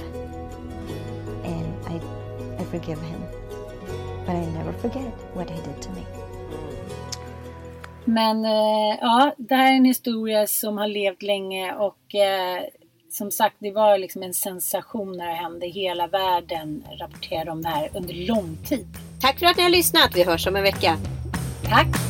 And I, I forgive him. But I never forget what he did to me. Men eh, ja, det här är en historia som har levt länge och eh, som sagt det var liksom en sensation när det hände. Hela världen rapporterade om det här under lång tid. Tack för att ni har lyssnat. Vi hörs om en vecka. Tack!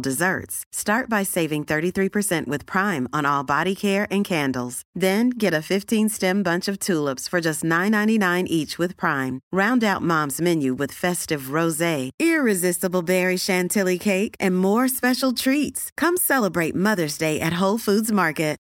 desserts. Start by saving 33% with Prime on all body care and candles. Then get a 15-stem bunch of tulips for just $9.99 each with Prime. Round out Mom's menu with festive rosé, irresistible berry chantilly cake, and more special treats. Come celebrate Mother's Day at Whole Foods Market.